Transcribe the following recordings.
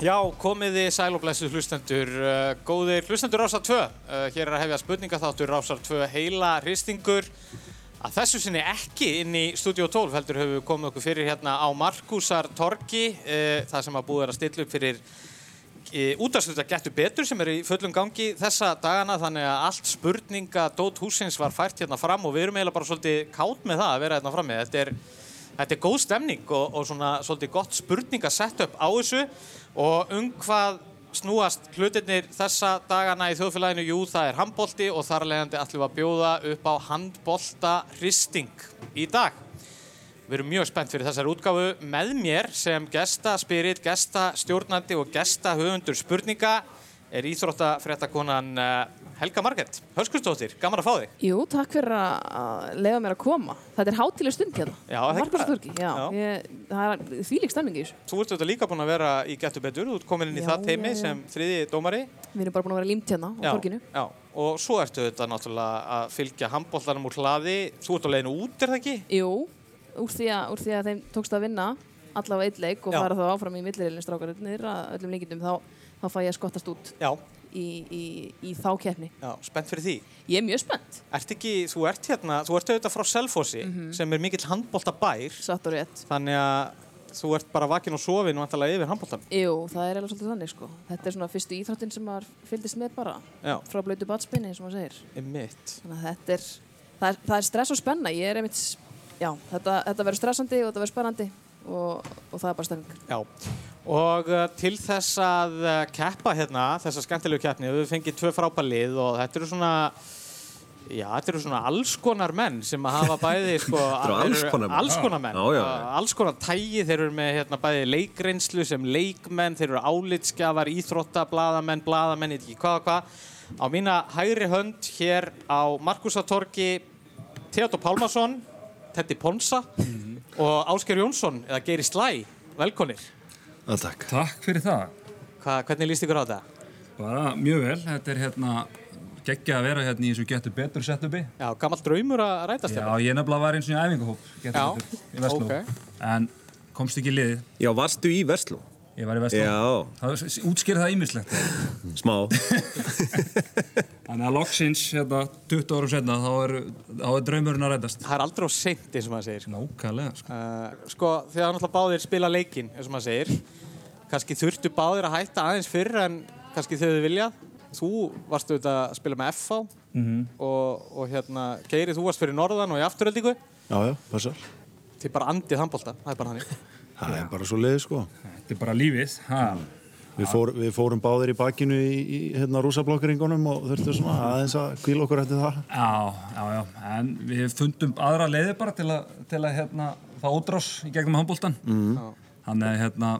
Já, komiði sæl og blessuð hlustendur, uh, góðir hlustendur Rásar 2. Uh, hér er að hefja spurningaþáttur Rásar 2 heila hristingur. Að þessu sinni ekki inn í Studio 12 heldur höfum við komið okkur fyrir hérna á Markusar Torgi, uh, það sem að búið er að stilla upp fyrir útastluta getur betur sem er í fullum gangi þessa dagana þannig að allt spurninga Dót húsins var fært hérna fram og við erum eiginlega bara svolítið kátt með það að vera hérna frammi. Þetta er, þetta er góð stemning og, og svona svolítið gott spurningasett upp á þessu og um hvað snúast hlutirnir þessa dagana í þjóðfélaginu, jú það er handbólti og þar leðandi ætlum við að bjóða upp á handbólta hristing í dag. Við erum mjög spennt fyrir þessari útgáfu með mér sem gesta spirit, gesta stjórnandi og gesta höfundur spurninga er íþróttafréttakonan Helga Margert. Hörskustóttir, gaman að fá þig. Jú, takk fyrir að lefa mér að koma. Þetta er hátileg stund hérna. Já, það er ekki bara. Já, Já. Ég, það er þvílík stemning í þessu. Þú ert auðvitað líka búin að vera í Getur betur, þú ert komin inn í Já, það teimi já. sem þriði dómari. Við erum bara búin að vera límt hérna á torginu. já, og svo ertu auðvitað náttúrulega að fylgja handbóltanum úr hlaði. Þú ert á leiðinu út, er það ekki? Jú, úr því, að, úr því að allavega eitt leik og fara þá áfram í millirilin strákarinnir að öllum leikindum þá, þá fæ ég að skottast út Já, í, í, í þá keppni. já, spennt fyrir því. Ég er mjög spennt, Ert ekki, þú ert hérna, þú ert auðvitað frá Selfossi Mhm. sem er mikill og rétt. þannig að þú ert bara vakin og sofin og vantalega yfir handbóltan. Jú, það er alveg svolítið þannig sko. Þetta er svona fyrstu íþróttin sem maður fylgist með bara Já, frá blöytu batspinni, sem maður segir. Þannig að þetta er, það er, það er stress og spenna. Ég er einmitt, já, þetta, þetta verður stressandi og þetta verður spennandi og, og það er bara stemming. Já, og uh, til þess að uh, keppa hérna, þessa skemmtilegu keppni, við fengið tvö frábær lið og þetta eru svona, já, þetta eru svona alls konar menn sem að hafa bæði, sko, eru alls eru konar menn. menn, Já, já, já. Uh, alls konar tægi, þeir eru með hérna bæði leikreinslu sem leikmenn, þeir eru álitskjafar, íþrótta, bladamenn, bladamenn, ég veit ekki hvað og hvað. Á mína hægri hönd hér á Markusatorgi, Theodor Pálmarsson, Teddy Ponsa og Ásker Jónsson, eða Geiri Slæ, velkonir. Já, takk. Takk fyrir það. Hva, hvernig líst ykkur á þetta? Bara mjög vel. Þetta er hérna geggja að vera hérna í þessu getur betur setupi. Já, gammal draumur að rætast Já, ég nefnilega var eins og í æfingahóp getur betur í Vestló. ok. En komst ekki í liðið. Já, varstu í Vestló? Ég var í Vestló. Já, Það útskýrði það ímislegt. smá. Þannig að loksins, hérna, 20 árum senna, þá er, þá er draumurinn að rætast. Það er aldrei á seint, eins og maður segir. Nákvæmlega, sko. Uh, sko, þegar náttúrulega báðir spila leikinn, eins og maður segir, kannski þurftu báðir að hætta aðeins fyrr en kannski þau þau viljað. Þú varst auðvitað að spila með FH og, og hérna, Geiri, þú varst fyrir Norðan og í afturöldingu. Já, já, passar. Þið bara andið handbólta, það er bara hannig. Það er bara svo leiði, sko. Þetta er bara lífið. Ha. Við, fór, við fórum báðir í bakinu í, í hérna, rúsablokkaringunum og þurftum svona aðeins að kvíla okkur eftir það. Já, já, já. En við fundum aðra leiði bara til að, til að hérna, það ódrás í gegnum handbóltan. Mm. Þannig að hérna,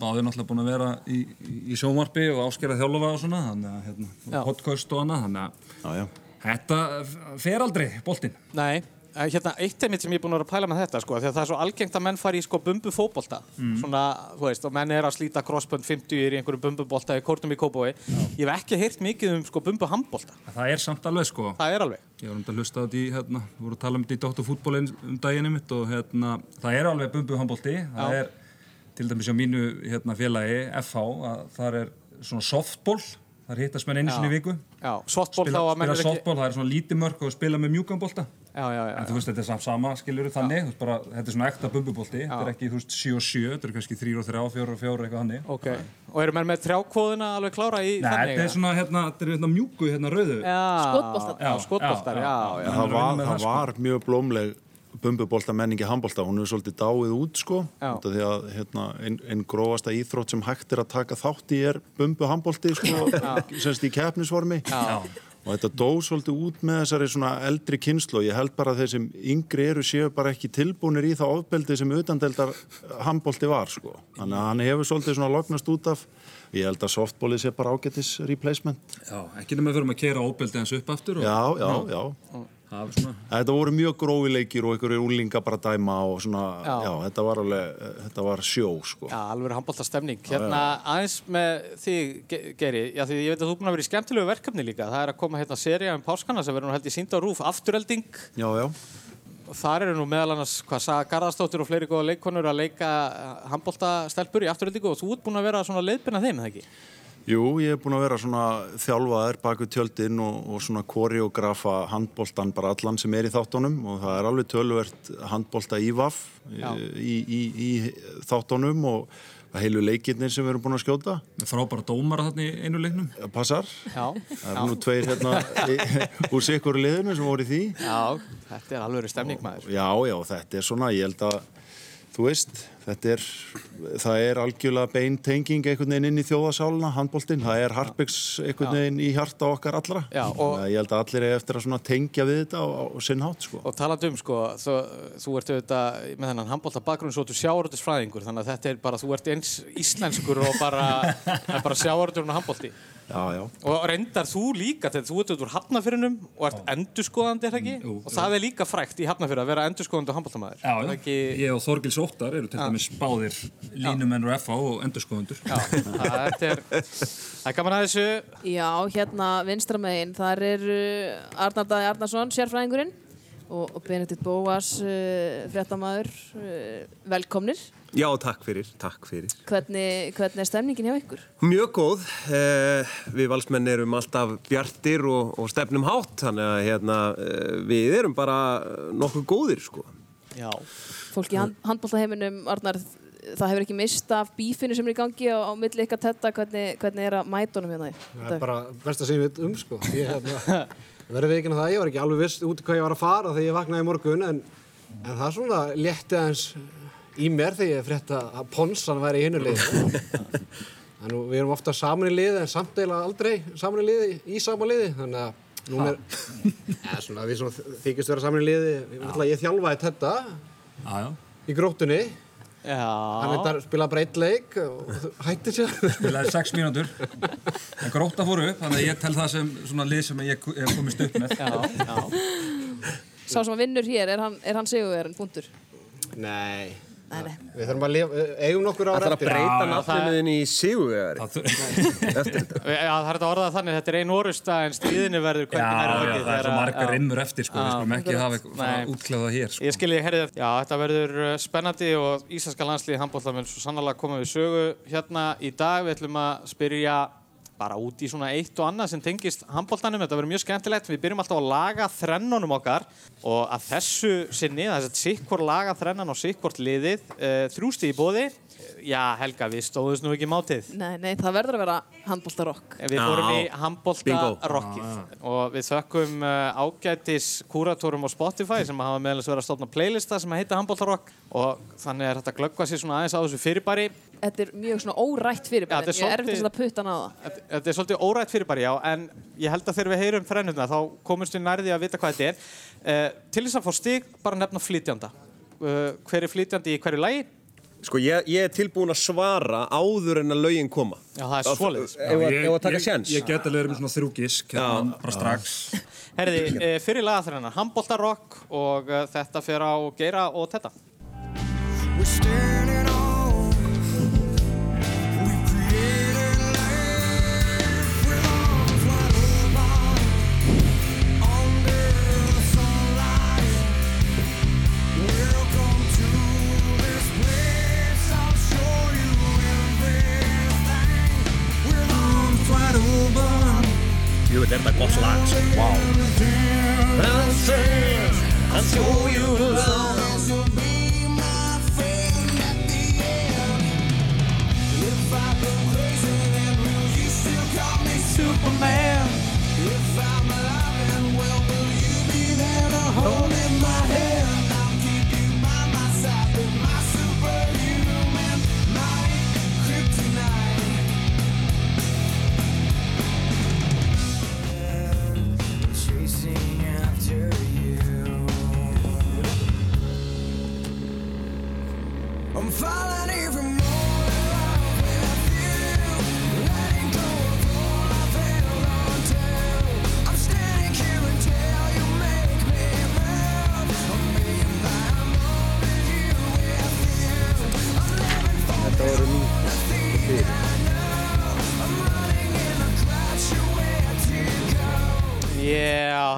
báðir náttúrulega búin að vera í, í, í sjónvarpi og áskerað þjálfa og svona, þannig að hérna, podcast og annað, þannig að Já, já. þetta fer aldrei, boltinn. Nei, hérna, eitt einmitt sem ég er búin að vera að pæla með þetta, sko, því að það er svo algengt að menn fari í sko bumbu fótbolta, svona, þú veist, og menn er að slíta crossbund 50 í einhverjum bumbubolta í kórnum í Kópói. Ég hef ekki heyrt mikið um sko bumbu handbolta. Það er samt alveg, sko. Það er alveg. Ég var um að hlusta á þetta í, hérna, við vorum að tala um þetta í Dóttarfútból um daginn mitt og hérna, það er alveg bumbu handbólti. Það er til dæmis á mínu hérna, félagi, FH, að það er svona softball, það er hittast menn einu sinni í viku. Já, softball Spila, þá að menn er ekki... softball, það er svona lítið mörg og spila með mjúkanbólta. Já, já, já. En þú veist, þetta er samt sama, skiljur þannig, bara, þetta er svona ekta bumbubólti, þetta er ekki, þú veist, 7 og 7, þetta er kannski 3 og 3, 4 og 4, eitthvað þannig. Ok, og eru menn með trjákvóðina alveg klára í Nei, þannig? þetta er svona, hérna, þetta er hérna mjúku, hérna rauðu. En það var, sko. var mjög blómleg bumbubolta menningi handbolta. Hún er svolítið dáið út, sko. Út af Því að hérna, einn ein grófasta íþrótt sem hægt er að taka þátt í er bumbu handbolti, sko, semst í keppnisformi. Já. Og þetta dó svolítið út með þessari svona eldri kynslu og ég held bara að þeir sem yngri eru séu bara ekki tilbúinir í það ofbeldi sem utandeldar handbolti var sko. Þannig að hann hefur svolítið svona lognast út af ég held að softballið sé bara ágættis replacement. Já, ekki nema fyrir að kera óbeldi hans upp aftur og Já, já, já. svona, Þetta voru mjög grófi leikir og einhverju úlinga bara dæma og svona, Já. já, þetta var alveg, þetta var sjó sko. Já, alveg handbólta stemning. Hérna aðeins með þig, Ge- Geiri, já því ég veit að þú er búin að vera í skemmtilegu verkefni líka. Það er að koma hérna seria um páskana sem verður nú held í sínda rúf, afturölding. Já, já. þar eru nú meðal annars hvað Saga Garðarsdóttir og fleiri góða leikkonur að leika handbóltastelpur í afturöldingu og þú ert búin að vera svona leiðbyrna þeim, eða ekki? Jú, ég er búin að vera svona þjálfaður baku tjöldin og, og svona koreografa handbóltan bara allan sem er í þáttunum og það er alveg tölvert handbólta í VAF Já. í, í, í þáttunum og heilu leikirnir sem við erum búin að skjóta. Frábæra dómara þarna í einu leiknum. Það passar. Já. Það eru nú tveir hérna úr sikkur liðinu sem voru í því. Já, þetta er alveg stemning maður. Já, já, þetta er svona, ég held að, þú veist, þetta er, það er algjörlega bein tenging einhvern veginn inn í þjóðasáluna, handbóltinn, það er harpiks einhvern veginn í hjarta okkar allra. Já, og- Ég held að allir er eftir að tengja við þetta á, á sinn hátt, sko. Og talandi um, sko, þú, þú ert auðvitað með þennan handbólta bakgrunn svo þú sjávaröldisfræðingur, þannig að þetta er bara, þú ert eins íslenskur og bara, bara sjávaröldurinn og handbólti. Já, já. Og reyndar þú líka, þegar þú ert út úr hafnafyrinum og ert endurskoðandi, er það ekki? Jú, og það er líka frækt í hafnafyrir að vera endurskoðandi og handbóltamæður. Já, Er það já. ekki... Ég og Þorgils Óttar eru til dæmis báðir línumenn og FA og endurskoðundur. Já, það, þetta er, það er gaman að þessu. Já, hérna vinstra megin, þar er uh, Arnar Dæði Arnarsson, sérfræðingurinn og, og Benedikt Bóas, uh, fréttamaður, uh, velkomnir. Já, takk fyrir, takk fyrir. Hvernig, hvernig er stemningin hjá ykkur? Mjög góð. Eh, við valsmenn erum alltaf bjartir og, og stefnum hátt, þannig að hérna, eh, við erum bara nokkuð góðir, sko. Já. Fólk í hand, handbóltaheiminum, Arnar, það hefur ekki mist af bífinu sem er í gangi á, á milli ykkar tetta, hvernig, hvernig er að mæta honum hérna? í Það er bara besta sem ég veit um sko. Ég hérna, verði ekki það, ég var ekki alveg viss út hvað ég var að fara þegar ég vaknaði í morgun en, en það er svona létti aðeins í mér þegar ég frétta að Ponsan væri í hinnu liði. Þannig að við erum ofta saman í liði en samt eiginlega aldrei saman í liði í sama liði. Þannig að nú er, eða svona við svona þykist vera saman í liði, ég, ég þjálfaði þetta Já, já. í gróttunni. Hann Já. eitthvað spila breytt leik og hætti sér. Spilaði sex mínútur. En gróta fóru upp, þannig að ég tel það sem svona lið sem ég er komist upp með. Já, já. Sá sem að vinnur hér, er hann, er hann sigurverðin, punktur? Nei. Við þurfum að lifa, eigum nokkur Það ára þarf að breyta Já, já, nafninuðin í Það þur- eftir þetta. Já, það er þetta orðað þannig, þetta er ein orusta en stríðinni verður Já, hvernig nærið já, höggið það er svo að- margar já. rimmur eftir, sko. Við Já. skulum ekki hafa eitthvað útklæða hér, sko. Ég skilji, herrið, já, þetta verður uh, spennandi og Íslandska landslið handbólta mun svo sannlega koma við sögu hérna í dag. Við ætlum að spyrja bara út í svona eitt og annað sem tengist handbóltanum. Þetta verður mjög skemmtilegt. Við byrjum alltaf að laga þrennunum okkar og að þessu sinni, það er að sikkvort laga þrennan og sikkvort liðið, uh, þrjústi í bóði. Já, Helga, við stóðumst nú ekki mátið. Nei, nei, það verður að vera handbóltarokk. Við fórum í Bingo. handbólta-rockið og við þökkum uh, ágætis kúratórum á Spotify sem hafa meðal þess að vera að stofna playlista sem heita handbólta-rock og þannig er þetta að glöggva sér svona aðeins á þessu fyrirbæri. Þetta er mjög svona órætt fyrir Já, þetta er Ég er erfitt að setja puttan á það. Þetta er svolítið órætt fyrirbæri, já, en ég held að þegar við heyrum þrennuna þá komumst við nærði að vita hvað þetta er. Uh, til þess að fá stig, bara nefna flytjanda. Uh, hver er flytjandi í hverju lagi? Sko, ég, ég er tilbúin að svara áður en að lögin koma. Já, það er svoleiðis. Ef að- að taka ég, sjens. ég get alveg verið með svona þrjú gísk, hérna, bara strax. Herði, uh, fyrir lagaþrennan, handbólta-rock og uh, þetta fer á Geira og Tetta. Jú, þetta er þetta gott lag, sko. Wow. I'll show you love. You'll I'm falling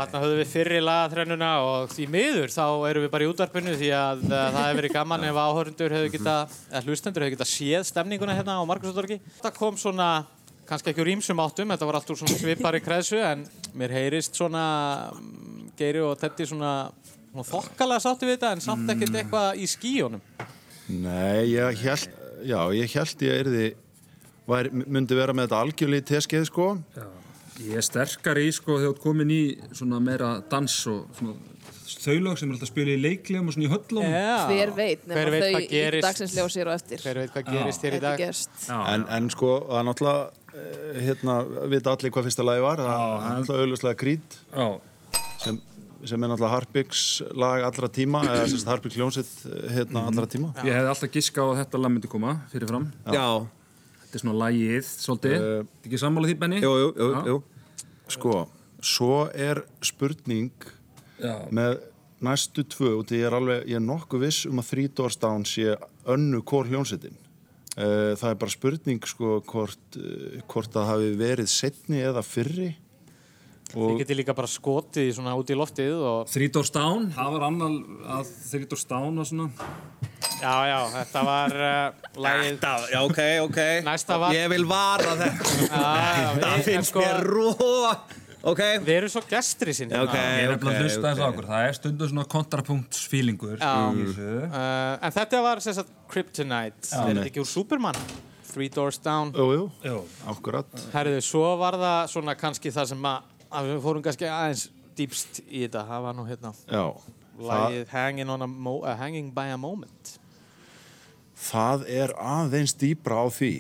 Þarna höfðum við fyrri lagaþrennuna og því miður þá erum við bara í útvarpinu því að það hefur verið gaman ef áhörundur hefur geta, eða hlustendur hefur geta séð stemninguna hérna á Markusdorgi. Þetta kom svona, kannski ekki úr ímsum áttum, þetta var allt úr svona svipari kreðsu en mér heyrist svona mm, Geiri og Teddy svona, svona þokkalega sátti við þetta en samt ekkert eitthvað í skíunum. Nei, ég held, já, ég held ég erði, var, myndi vera með þetta algjörlega í teskeið, sko. Ég er sterkari í sko þegar þú ert komin í svona meira dans og svona þau lög sem er alltaf að spila í leiklegum og svona í höllum. Hver veit, nema Hver veit þau hvað í gerist. dagsins ljósir og eftir. Hver veit hvað gerist hér í dag? En, en sko, það er náttúrulega, eh, hérna, vita allir hvað fyrsta lagi var, það er náttúrulega auðvitslega Creed, Já, sem, sem er náttúrulega Harpiks lag allra tíma, eða Harpiks hljónsitt, hérna, allra tíma. ég hefði alltaf giska á að þetta lag myndi koma fyrirfram. Já, Þetta er svona lagið, svolítið. Eh, Uh, ekki sammála því, Benny? jú, jú, jú, Já. jú. Sko, svo er spurning Já. með næstu tvö og því ég er alveg, ég er nokkuð viss um að Down sé önnu kór hljónsettin. Uh, það er bara spurning sko hvort, uh, hvort það hafi verið setni eða fyrri. Þið geti líka bara skotið svona út í loftið og Three Doors Down, það var annar að Three Doors Down og svona. já, já, þetta var uh, lagið Þetta, já, ok, ok. Næsta var- Ég vil vara þetta. En finnst sko, mér ró... Ok. við erum svo gestri sinni Ok, Ég er ok, nefnilega að hlusta þess ok. að okkur. Það er stundum svona kontrapunktsfílingur Já. Uh, en þetta var sem sagt Kryptonite er þetta ekki úr Superman Three Doors Down jú, jú, Jú. akkurat. Herðu, svo var það svona kannski það sem að við fórum kannski aðeins dýpst í þetta það var nú hérna Já, lagið hanging, on a mo uh, hanging by a Moment það er aðeins dýbra á því.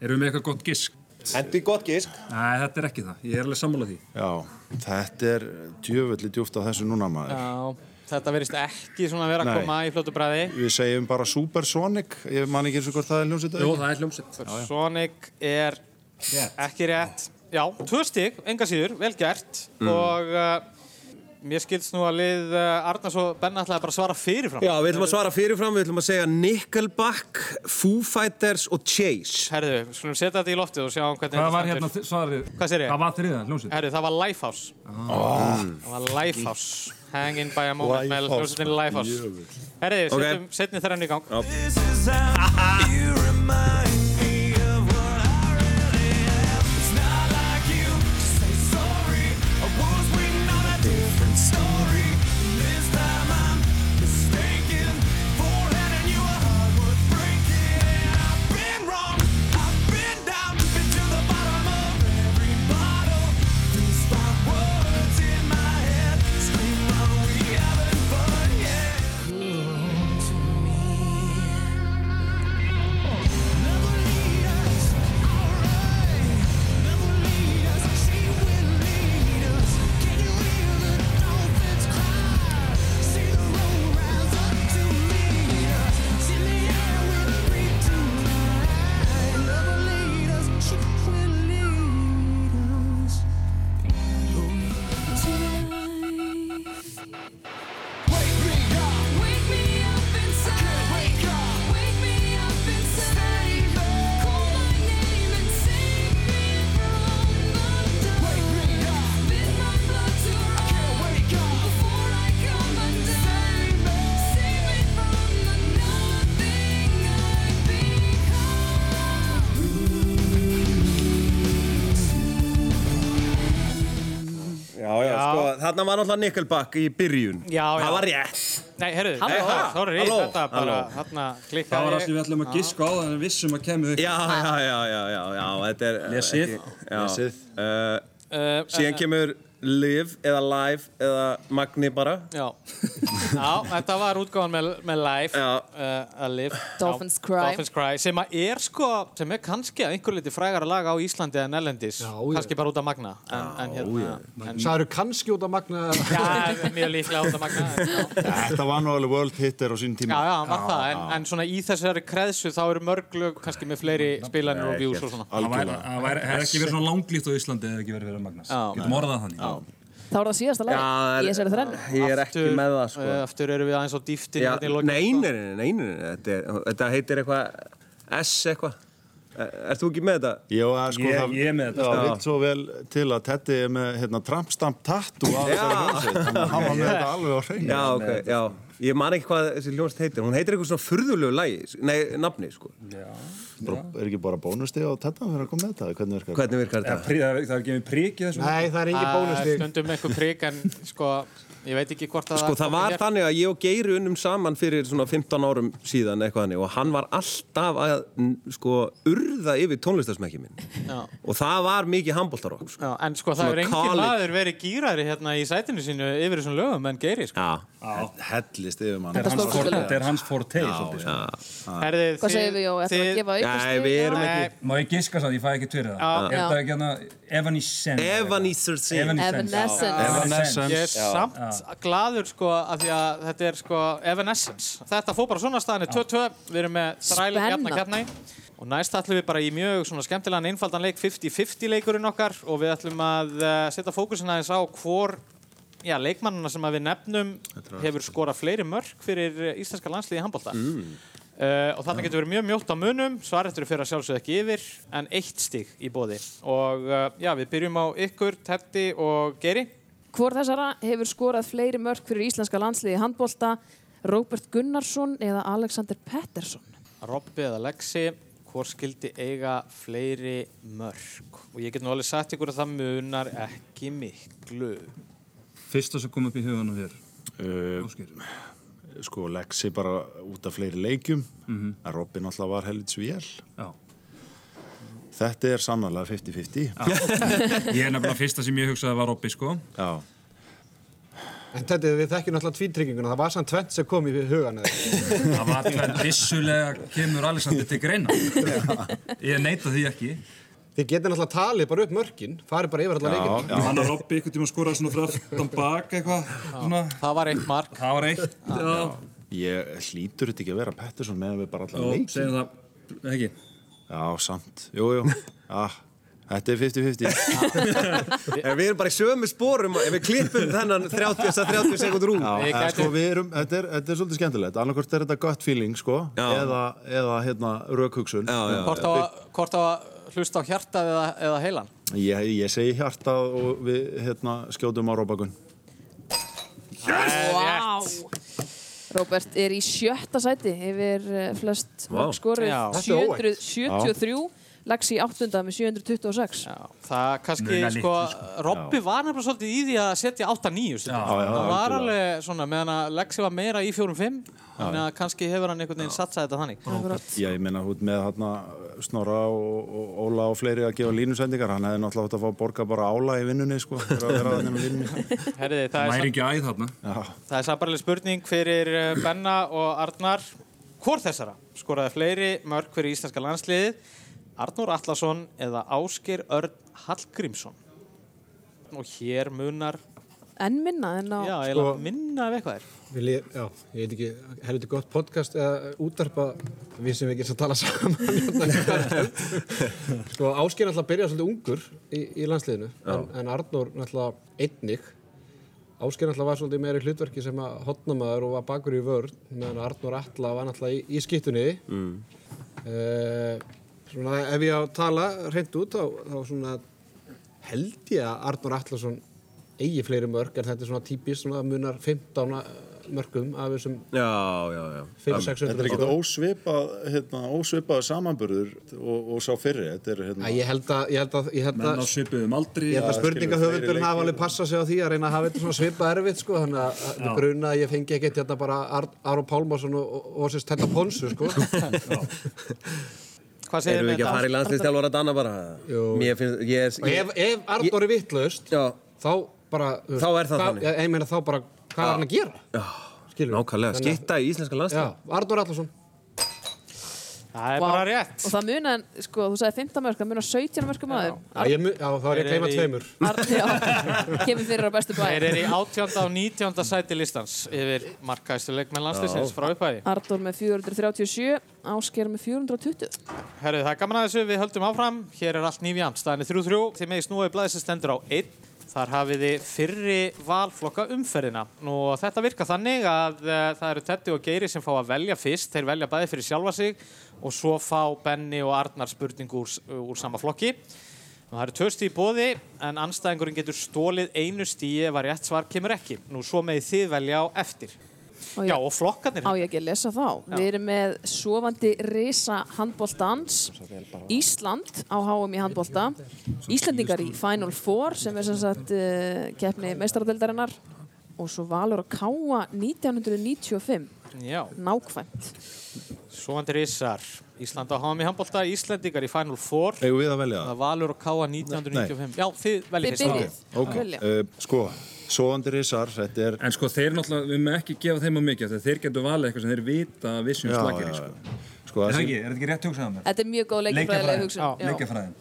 Erum við með eitthvað gott gisk? Hendi gott gísk. Nei, þetta er ekki það. Ég er alveg sammála því. Já, þetta er djöfelli djúft á þessu núna maður. Já, þetta verist ekki svona að vera að koma í fljótu bræði Við segjum bara Supersonic, ég man ekki eins og hvort það er hljómsveit Jú, það er hljómsett. Sonic er ekki rétt Já, tvö stygg, enga síður, vel gert. Og uh, mér skilst nú að lið uh, Arnars og Benna ætlaði bara að svara fyrirfram. Já, við ætlum að svara fyrirfram, við ætlum að segja Nickelback, Foo Fighters og Chase. Herðu, við skulum setja þetta í loftið og sjá um hvernig Hvað var hérna svarið? Hvað segirðu? Hvað var þriða hljómsett? Herðu, það var Lifehouse. Það var Lifehouse. Hanging by a moment með Lifehouse, hljómsveitinni Lifehouse. Herðu, setjum setni þrenn í gang. This þarna var náttúrulega Nickelback í byrjun. Já, já. Það var rétt. Nei, nei, það- sorry, Halló. þetta bara, Halló. hérna Það var klikkaði það sem við ætlum að giska á þannig að við vissum að kemur upp. Já, já, já, já, já, já, þetta er... Lesið. Lesið. Uh, Uh, síðan kemur Live eða Live eða Magni bara. Já, já þetta var útgáðan með, með live Já. uh, að live Dolphins Já, Cry. Dolphins Cry sem að er sko sem er kannski að einhver liti frægara lag á Íslandi en Ellendis Já, já. kannski bara út af Magna en, en hérna kannski út af magna já, mjög líklega út af Magna já. Þetta var nú alveg world hitter á sín já, tíma. já, hann var það en, en svona í þessari kreðsu þá eru mörg lög kannski með fleiri spilanir og views og svona Það það hefði ekki verið svona langlýtt á Íslandi eða ekki verið fyrir Magnus. Já. Getum orðað þannig. Það var það síðasta lagi í þessari þrennu. Ég er ekki Aftur- með það, sko. uh, aftur erum við aðeins á dýftin Já, hérna í lokin, nei, sko. nei, nei, nei, nei, nei, þetta, er, þetta heitir eitthvað S eitthvað. Er þú ekki með þetta? Já, að sko Ég- það ég er með þetta, sko. vill svo vel til að Teddy er með hérna, trampstamp tattoo á þessari hljómsveit hann var með þetta alveg á hreinu Já, ok, já. Ég man ekki hvað þessi hljónst heitir. Hún heitir eitthvað svona furðulegu lagi, nei, nafni, sko. Bara, er ekki bara bónustið á Teddy fyrir að koma með þetta? Hvernig virkar Hvernig virkar Ja, þetta? prí, það, er- það er gefið prík í þessu Nei, það er engin bónustig. Stundum eitthvað prik en sko, ég veit ekki hvort að Sko það var hér. þannig að ég og Geiri unnum saman fyrir svona 15 árum síðan eitthvað hannig og hann var alltaf að sko urða yfir tónlistarsmekki minn. Já. og það var mikið handbóltarokk sko. Já, en sko það er engin maður verið gýrari hérna í sætinu sínu yfir þessum lögum en Geiri sko. Já, Hellist yfir mann. Þetta er hans forte sko. Hvað segir við, Jó? Að Má ég giska það, ég fæ ekki tverið það. Er þetta ekki hérna Evanescence? Evanescence. Evanescence. Er gladur sko að því að þetta er sko Evanescence. Þetta fór bara svona staðinni 2-2, við erum með þræli hérna Spennandi. kjarnægi og næst ætlum við bara í mjög svona skemmtilegan einfaldan leik 50-50 leikurinn okkar og við ætlum að uh, setja fókusin aðeins á hvor já, leikmannina sem að við nefnum hefur skorað fleiri mörg fyrir eh, íslenska landsliði í handbólta. Mm. og þarna getur verið mjög mjótt á munum, svarettur fyrir að sjálfsögðu ekki yfir, en eitt stig í bóði. Og uh, já, við byrjum á ykkur, Teddy og Geri. Hvor þessara hefur skorað fleiri mörg fyrir íslenska landsliði handbólta? Róbert Gunnarsson eða Alexander Pettersson? Robby eða Lexi, hvor skildi eiga fleiri mörg? Og ég get nú alveg sagt ykkur að það munar ekki miklu. Fyrsta sem kom upp í huganum þér uh. Sko Lexi bara út af fleiri leikjum Mhm. en Robin alltaf var helvits vél Já. Þetta er sannarlega 50-50 Ég er nefnilega fyrsta sem ég hugsaði var Robby sko. Já. En þetta við þekkjum náttúrulega tvítrygginguna, það var samt tvent sem kom í hugan? Það var tvenn vissulega kemur Alexander til greina. Ég neita því ekki. Þið getur náttúrulega talið bara upp mörkin, farið bara yfir alla leikina. Hann og Robby einhvern tíma skoraði svona frá aftan bak eitthvað svona. Það var eitt mark. Það var eitt Já, Ég hlýtur þetta ekki að vera Pettersson meðan við bara allar já Já, samt, jú, jú. Já, þetta er 50-50 En við erum bara í sömu spórum ef við klippum þennan 30, 30 sekundur úr. Já, Við en sko við erum, þetta er, þetta er svolítið skemmtilegt. Annarkort er þetta gut feeling, sko eða, eða hérna, rökhugsun. Hvort á, að- hvort á hlusta á hjartað eða, eða heilan? Ég, ég segi hjartað og við hérna, skjótum á róbakun. Vá! Robert er í sjötta sæti yfir eh, flest wow. skori 73 Laxi í áttunda með 726 Já, það kannski, Munar sko, sko. Robby var nefnilega svolítið í því að setja 8-9 stundum. Já, já, Það var alveg svona, meðan að Lexi var meira í 4-5, þannig að kannski hefur hann einhvern veginn satsað þetta þannig. Akkurat. Já, ég meina hút með hérna Snorra og, og Óla og fleiri að gefa línusendingar hann hefði náttúrulega átt að fá að borga bara ála í vinnunni, sko, að Herriði, það er, ekki æð þarna Já, það er sambarlega spurning fyrir eh, Benna og Arnar. Hvor þessara skoraði fleiri mörg fyrir íslenska landsliðið? Arnur Atlason eða Ásker Örn Hallgrímsson? Og hér munar, En minna en á já, eiginlega minna af eitthvað er. Vil ég, já, ég veit ekki, helviti gott podcast eða útarpa við sem við getum að tala saman. hérna. sko, Ásker náttúrulega byrjaði svolítið ungur í, í landsliðinu, en, en Arnór náttúrulega einnig. Ásker náttúrulega var svolítið meira í hlutverki sem að hotnamaður og var bakur í vörn, meðan Arnór Alla var náttúrulega í, í skiptunni. Mm. Svona, ef ég á að tala reynd út, þá, þá svona held ég að Arnór Allarsson eigi fleiri mörg, en þetta er svona típist svona munar 15 mörgum af þessum Já, já, já. 5-600 þetta er ekkert ósvipað hérna, ósvipað samanburður og, og sá fyrri. Þetta er hérna Ég held að, ég held að, ég held að, svipuðum aldri. ég held að Já, spurningahöfundur skilur, hafa alveg passað sig á því að reyna að hafa þetta svona svipað erfitt sko, þannig að það gruna að ég fengi ekkert hérna bara Ar Aron Pálmarsson og, og, og sérst þetta Ponsu sko. Hvað segir Erum við ekki að fara í landslýstjálfara Danna bara? Jú. Mér finnst, ég er... og ef, ef Arnór er vittlaust Já, þá bara Þá er það þannig. ég, ég meina þá bara, hvað er hann að gera? já, Skilur nákvæmlega. Skitta í íslenska Já, landslýst. Arnór Allarsson Það er Vá. bara rétt. Og það muna, sko, þú sagði 15 mörg, það muna 17 mörgum aður Já, já, þá er ég að gleyma Þeir tveimur Já, kemur fyrir á bestu Þeir bæ eru í 18. og 19. sæti listans yfir markaðistu leikmenn landslýsins frá upphæði. Ardór með 437, Ásker með 420 Herru, það er gaman að þessu, við höldum áfram. Hér er allt nýfjamt, staðinni 3-3. Þið megið snúið blæðis sem stendur á 1, Þar hafið þið fyrri valflokka umferðina. Nú, þetta virkar þannig að uh, það eru Teddy og Geiri sem fá að velja fyrst. Þeir velja bæði fyrir sjálfa sig og svo fá Benni og Arnar spurningu úr, úr sama flokki. Nú, það eru tvö stíð í bóði en anstæðingurinn getur stólið einu stíði ef að rétt svar kemur ekki. Nú, svo með þið velja á eftir. Og Já, ég- og flokkarnir. Á ég ekki að lesa þá. Við erum með sofandi risa handbóltans, Ísland á HM í handbólta, Íslandingar í Final Four sem er sem sagt uh, keppni meistaradeldarinnar og svo Valur og Káa 1995, Já. nákvæmt. Svovandi Rissar, Ísland á HM í handbólta, Íslandingar í Final Four. Eigum við að velja Það það? Valur og Káa 1995. Já, þið veljið Þið byrjið. Ok, Velja. uh, sko, svoandi risar, þetta er... En sko þeir náttúrulega, við með ekki gefa þeim á mikið þegar þeir getur valið eitthvað sem þeir vita að vissum Já, slagir já, sko. já. Sko, Er það þessi, ekki, er þetta ekki rétt hugsað á mér? Þetta er mjög góð leikjafræðilega hugsun. Já. Leikjafræðin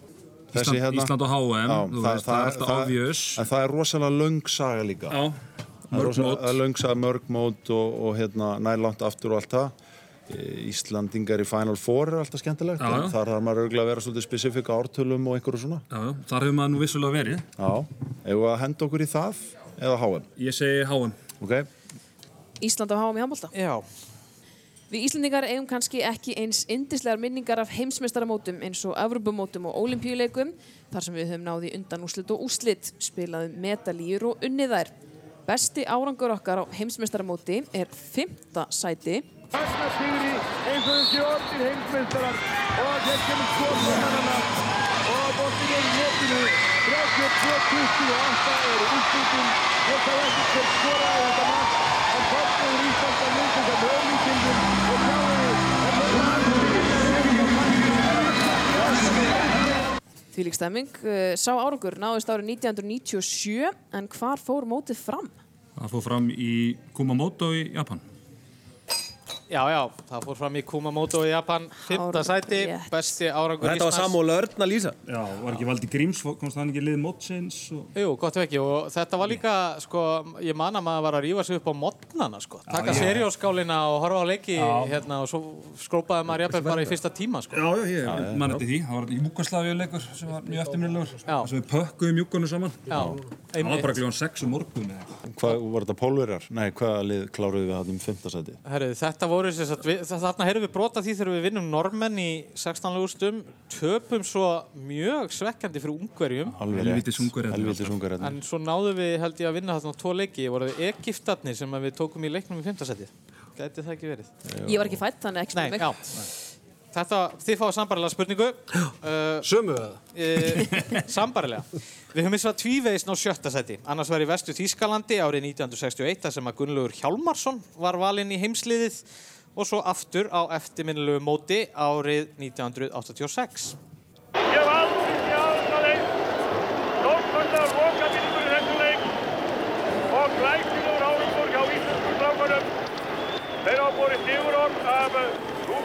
Þessi Ísland, hérna- Ísland og HM, Já, þú veist, það er alltaf obvious En það er rosalega löng saga líka. Já, Það er mörg rosalega mót löng saga, mörg mót og, og hérna, nærlátt aftur og allt það. E, Íslandingar í Final Four er alltaf skemmtilegt. Já, já. Þar þarf maður örgulega að vera svolítið spesifika ártölum og einhverju svona. Já, já, þar hefur maður nú vissulega verið Já, eigum við að henda okkur í það eða HM, Ég segi HM ok? Ísland á HM í handbólta. Já. Við Íslandingar eigum kannski ekki eins indislegar minningar af heimsmeistaramótum eins og Evropamótum og Olimpíuleikum þar sem við höfum náði undan úslit og úslit, spilaðum medalýr og unnið þær. Besti árangur okkar á heimsmeistaramóti er fymta sæti. Fagna sigri eins og þessi orðir heimsmeistarar. Og þeir kemur skotmennarna og bóttin er í netinu 32-28 eru úrslutin ég sá ekki hver skoraði þetta mark. En fórstuður Íslands að mynda sem höflíkindum Því lík stemming. Uh, Sá árangur náðist árið 1997 en hvar fór mótið fram? Það fór fram í Kumamoto í Japan Já, já, það fór fram í Kumamoto í Japan, fymta Hár- sæti, rétt. besti árangur Þetta var Samúl Örn að lýsa. Já, var ekki Valdi Gríms, komst hann ekki lið mótsins og... Jú, gott ef ekki og þetta var líka, sko, ég man að maður var að rífa sig upp á modnana, sko. Taka já. serióskálina og horfa á leiki Já. hérna og svo skrópaði maður jafnvel bara í fyrsta tíma, sko. Já, já, ég man eftir því Það var Júkoslavíu leikur sem var mjög eftirminnilegur Já. sem við pökkuðum Júkonu saman Já, Það var bara kljóðan 6 um morgun eða eitthvað. Hvað var þetta pólverjar? Nei, hvaða lið kláruðu við um voru þarna heyrðum við brota því þegar við vinnum normenn í 16 lögustum, töpum svo mjög svekkjandi fyrir ungverjum, en svo náðum við held ég að vinna þarna tvo leiki, voru við Egiptarnir sem að við tókum í leiknum í 5. seti. Gæti það ekki verið? Ég var ekki fætt þannig ekki Nei, já. Þetta, þið fáið sambarilega spurningu. Uh, Sömu eða? e, sambarilega. Við höfum eins og tvívegis ná sjötta seti. Annars var í vestu Þýskalandi árið 1961 þar sem að Gunnlaugur Hjálmarsson var valinn í heimsliðið og svo aftur á eftirminnilegu móti árið 1986. Ég hef aldrei sjáð það eins. Stórkostlegur lokaminningur í þessum leik og glæsilegur árangur hjá íslensku strákunum. Þeir hafa borið sigurorð af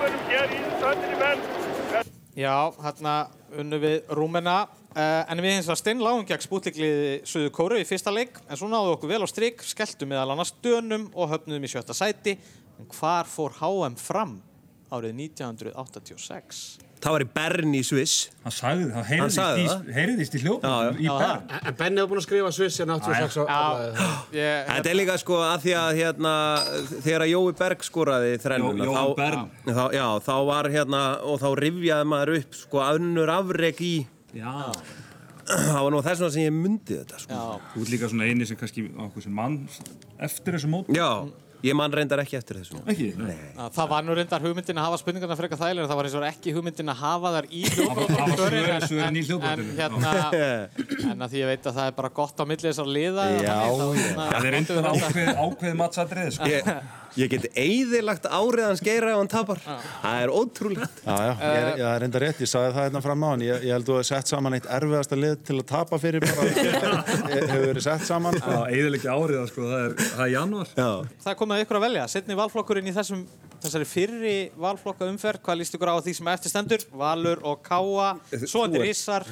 rúmenum hér í söndinni menn. Já, hérna unnu við Rúmena uh, en við hins var steinláum gegn spútlikliði Suðu Kóru í fyrsta leik en svo náðu okkur vel á strik, skelltum meðal annars dönum og höfnuðum í sjötta sæti en hvar fór HM fram árið 1986? Það var í Bern í Sviss. Hann sagði, það Hann sagði heyrðist í, í hljópa í Bern. En en Benni hefur búin að skrifa Sviss hérna 86 á Já, ég, Þetta er líka sko að því að hérna þegar að Jói Berg skoraði þrennuna Jó- þá, þá, já, þá var hérna og þá rifjaði maður upp sko önnur afrek í Já, það var nú þess vegna sem ég myndi þetta sko. þú ert líka svona eini sem kannski á sem mann eftir þessu mót Já, ég man reyndar ekki eftir þessu Ekki? Nei. Það var nú reyndar hugmyndin að hafa spurningarna frekar þægilega, það var eins og ekki hugmyndin að hafa þar í í en, hljóðbrotinu. en, hérna, en að því ég veit að það er bara gott á milli þessar liða Já, hérna, Það er reyndar ákveð, ákveð matsatrið sko. Ég, ég geti eyðilagt árið hans geira ef hann tapar. Það er ótrúlegt. Já, já, ég er, ég er enda rétt, ég sagði það hérna fram á hann, ég, ég held að þú hefði sett saman eitt erfiðasta lið til að tapa fyrir bara, hefur verið sett saman. Já, eiginlega árið sko, það er, það er janúar. Já, Það komið að ykkur að velja, setni valflokkurinn í þessum, þessari fyrri valflokka umferð, hvað líst ykkur á því sem eftir stendur? Valur og Káa, svo er ert- Ísar,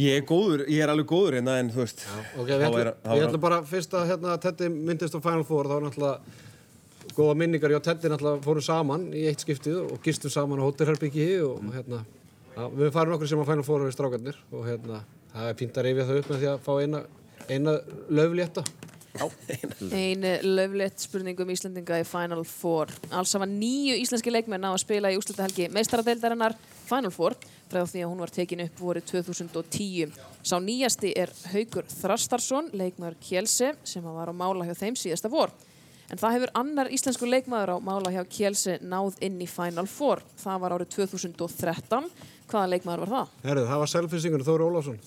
ég er góður, ég er alveg góður hérna en þú veist Ok, góða minningar, ég og Teddy náttúrulega fórum saman í eitt skiptið og gistum saman á hótelherbyggi og hérna, já, við farum okkur sem á Final Four við strákarnir og hérna, það er fínt að reyfja það upp með því að fá eina eina löflétta. Ein löflegt spurning um Íslandinga í Final Four. Alls hafa nýju íslenski leikmenn á að spila í úrslitahelgi meistaradeildarinnar Final Four frá því að hún var tekin upp vorið 2010. Sá nýjasti er Haugur Þrastarsson, leikmaður Kjelse sem var á mála hjá þeim síðasta vor. En það hefur annar íslensku leikmaður á mála hjá Kjelse náð inn í Final Four. Það var árið 2013. Hvaða leikmaður var það? Herðu, það var selfisingur Þóri Ólafsson.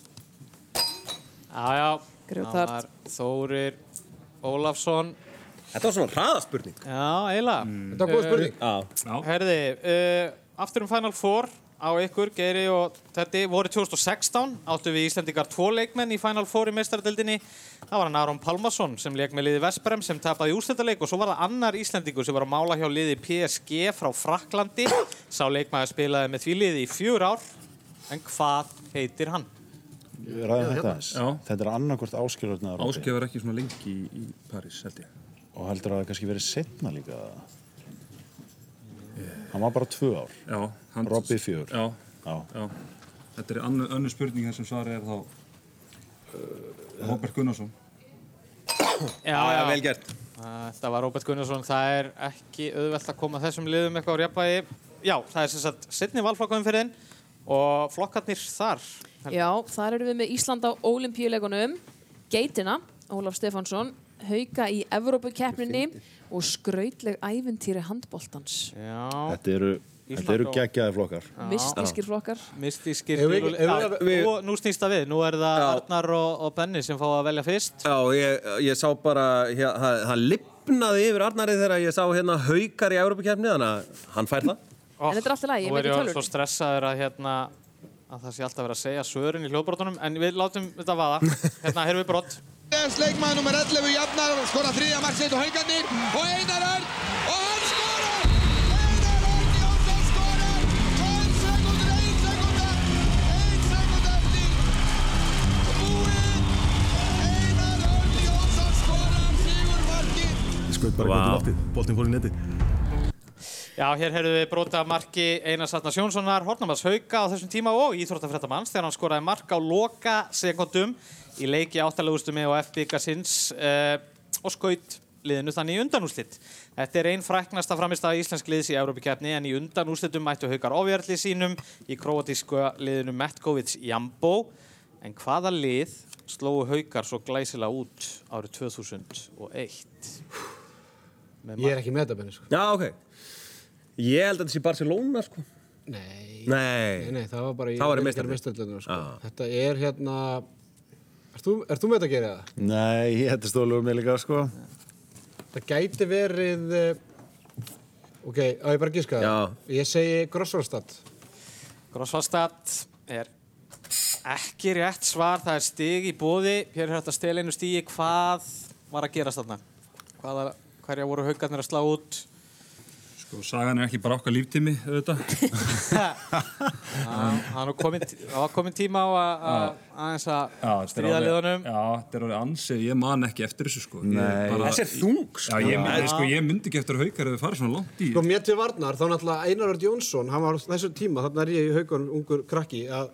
Já, já, Grjótart. það var Þórir Ólafsson. Þetta var svona hraðaspurning. Já, eiginlega. Þetta var góð spurning. Já. Herði, uh, aftur um Final Four á ykkur, Geiri og Teddy, voru 2016 áttu við Íslandingar tvo leikmenn í Final Four í meistaradeildinni. Það var hann Aron Pálmarsson sem leik með liði Vesperem sem tapaði úrslitaleik og svo var það annar Íslandingur sem var að mála hjá liði PSG frá Fraklandi. Sá leikmaður spilaði með því liði í fjör ár. En hvað heitir hann? Við ræðum þetta. Þetta er annarkvort áskilurnar Áskei var ekki svona lengi í, í París, held ég. og heldur að það kannski verið setna líka. Hann var bara tvö ár. Já. Hann, Robby fjör. Já, Já. já. Þetta er annu, önnu spurning þessum svari er þá uh, Robert Gunnarsson. Já, Já, vel gert. Þetta var Róbert Gunnarsson. Það er ekki auðvelt að koma þessum liðum eitthvað á rjapvægi. Já, það er sem sagt setni valflokkaðum fyrir þinn og flokkarnir þar. Já, þar erum við með Ísland á olimpíuleikunum, Geitina, Ólaf Stefánsson, Hauka í Evrópukeppninni og skrautleg ævintýri handboltans. Já, Þetta eru, þetta eru geggjaði flokkar. Mystískir flokkar. mystískir. Ef við- ef við- Já, við- og nú snýst það við. Nú er það Já. Arnar og, og Benni sem fá að velja fyrst. Já, ég, ég sá bara, hér, það, það lifnaði yfir Arnari þegar ég sá hérna haukar í Európa-kefni, þannig að hann fær það. En þetta er allt í lagi, ég Nú veit er í ég tölvunni. svo stressaður að, hérna, að það sé alltaf verið að segja svörin í hljóðbrotunum, en við látum þetta vaða. Hérna, hér er við brott. Leikmaður nummer 11 jafnar og skora þriðja marksitt og haugarnir og Einar Örn og hann skorar! Einar Örn Jónsson skorar! 12 sekundur, 1 sekunda, 1 sekunda eftir. Búinn! Einar Örn Jónsson skorar sigurmarkið. Ég skaut bara Vá. wow. í loftið, boltinn fór í neti. Já, hér heyrðum við brota marki Einars Arnars Jónssonar, Hornamars Hauka á þessum tíma og íþróttafréttamanns þegar hann skoraði mark á loka sekundum í leiki áttalegustum og FBK-sins uh, og skaut liðinu þannig í undanúslitt. Þetta er einn fræknasta framist af íslensk liðs í Európa-keppni en í undanúslittum mættu Haukar ofjarli sínum í króatísku liðinu Metkovic Jambo. En hvaða lið slóu Haukar svo glæsilega út árið 2001? Með Ég er ekki með þetta, Benni, sko. Já, ok. Ég held að þetta sé Barcelona, sko. Nei. Nei. Nei, nei, það var bara í Það var í meistardeild, sko. Já. Þetta er hérna... Ert þú, með þetta að gera það? Nei, þetta stóðlega um mig líka, sko. Það gæti verið... eh, Ok, á ég bara gíska það? Já. Ég segi Grossvarstad. Grossvallstad er ekki rétt svar, það er stig í bóði. Hér er hægt að stela einu stigi. Hvað var að gerast þarna? Hvaða, hverja voru haugarnir að slá út? Sko, sagan er ekki bara okkar líftími, auðvitað. Það var komin, það var komin tíma á að- að aðeins að stríða liðunum. Já, þetta er alveg ansið, ég man ekki eftir þessu, sko. Ég Nei. bara- Þessi er þung, sko. Já, ég, myndi, sko, ég myndi ekki eftir að haukar ef þið farið svona langt í. Sko, mér til varnar, þá náttúrulega Einar Örd Jónsson, hann var á þessu tíma, þarna er ég í haugunum ungur krakki, að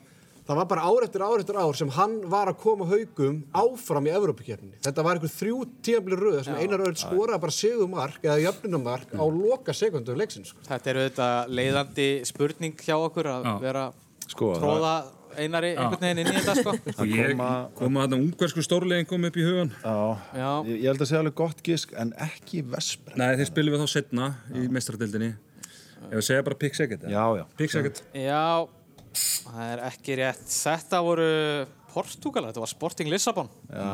það var bara ár eftir ár eftir ár sem hann var að koma haugum áfram í Evrópakefninni. Þetta var einhver þrjú tímabli röð sem Einar Örd skoraði bara segumark eða jöfnumark á loka sekundum leiksins. Sko. Þetta er auðvitað leiðandi spurning hjá okkur að Já. vera Sko, tróða einari einhvern veginn inn í þetta sko. Og ég koma- koma þarna ungversku stórlegin kom upp í hugan. Já, Já. Ég, ég held að segja alveg gott gisk, en ekki Vesper. Nei, þeir spilum við þá setna í meistradeildinni. Ef við segja bara eða? Já, já. Pick second. Já, það er ekki rétt. Þetta voru Portugal, þetta var Sporting Lissabon. Já.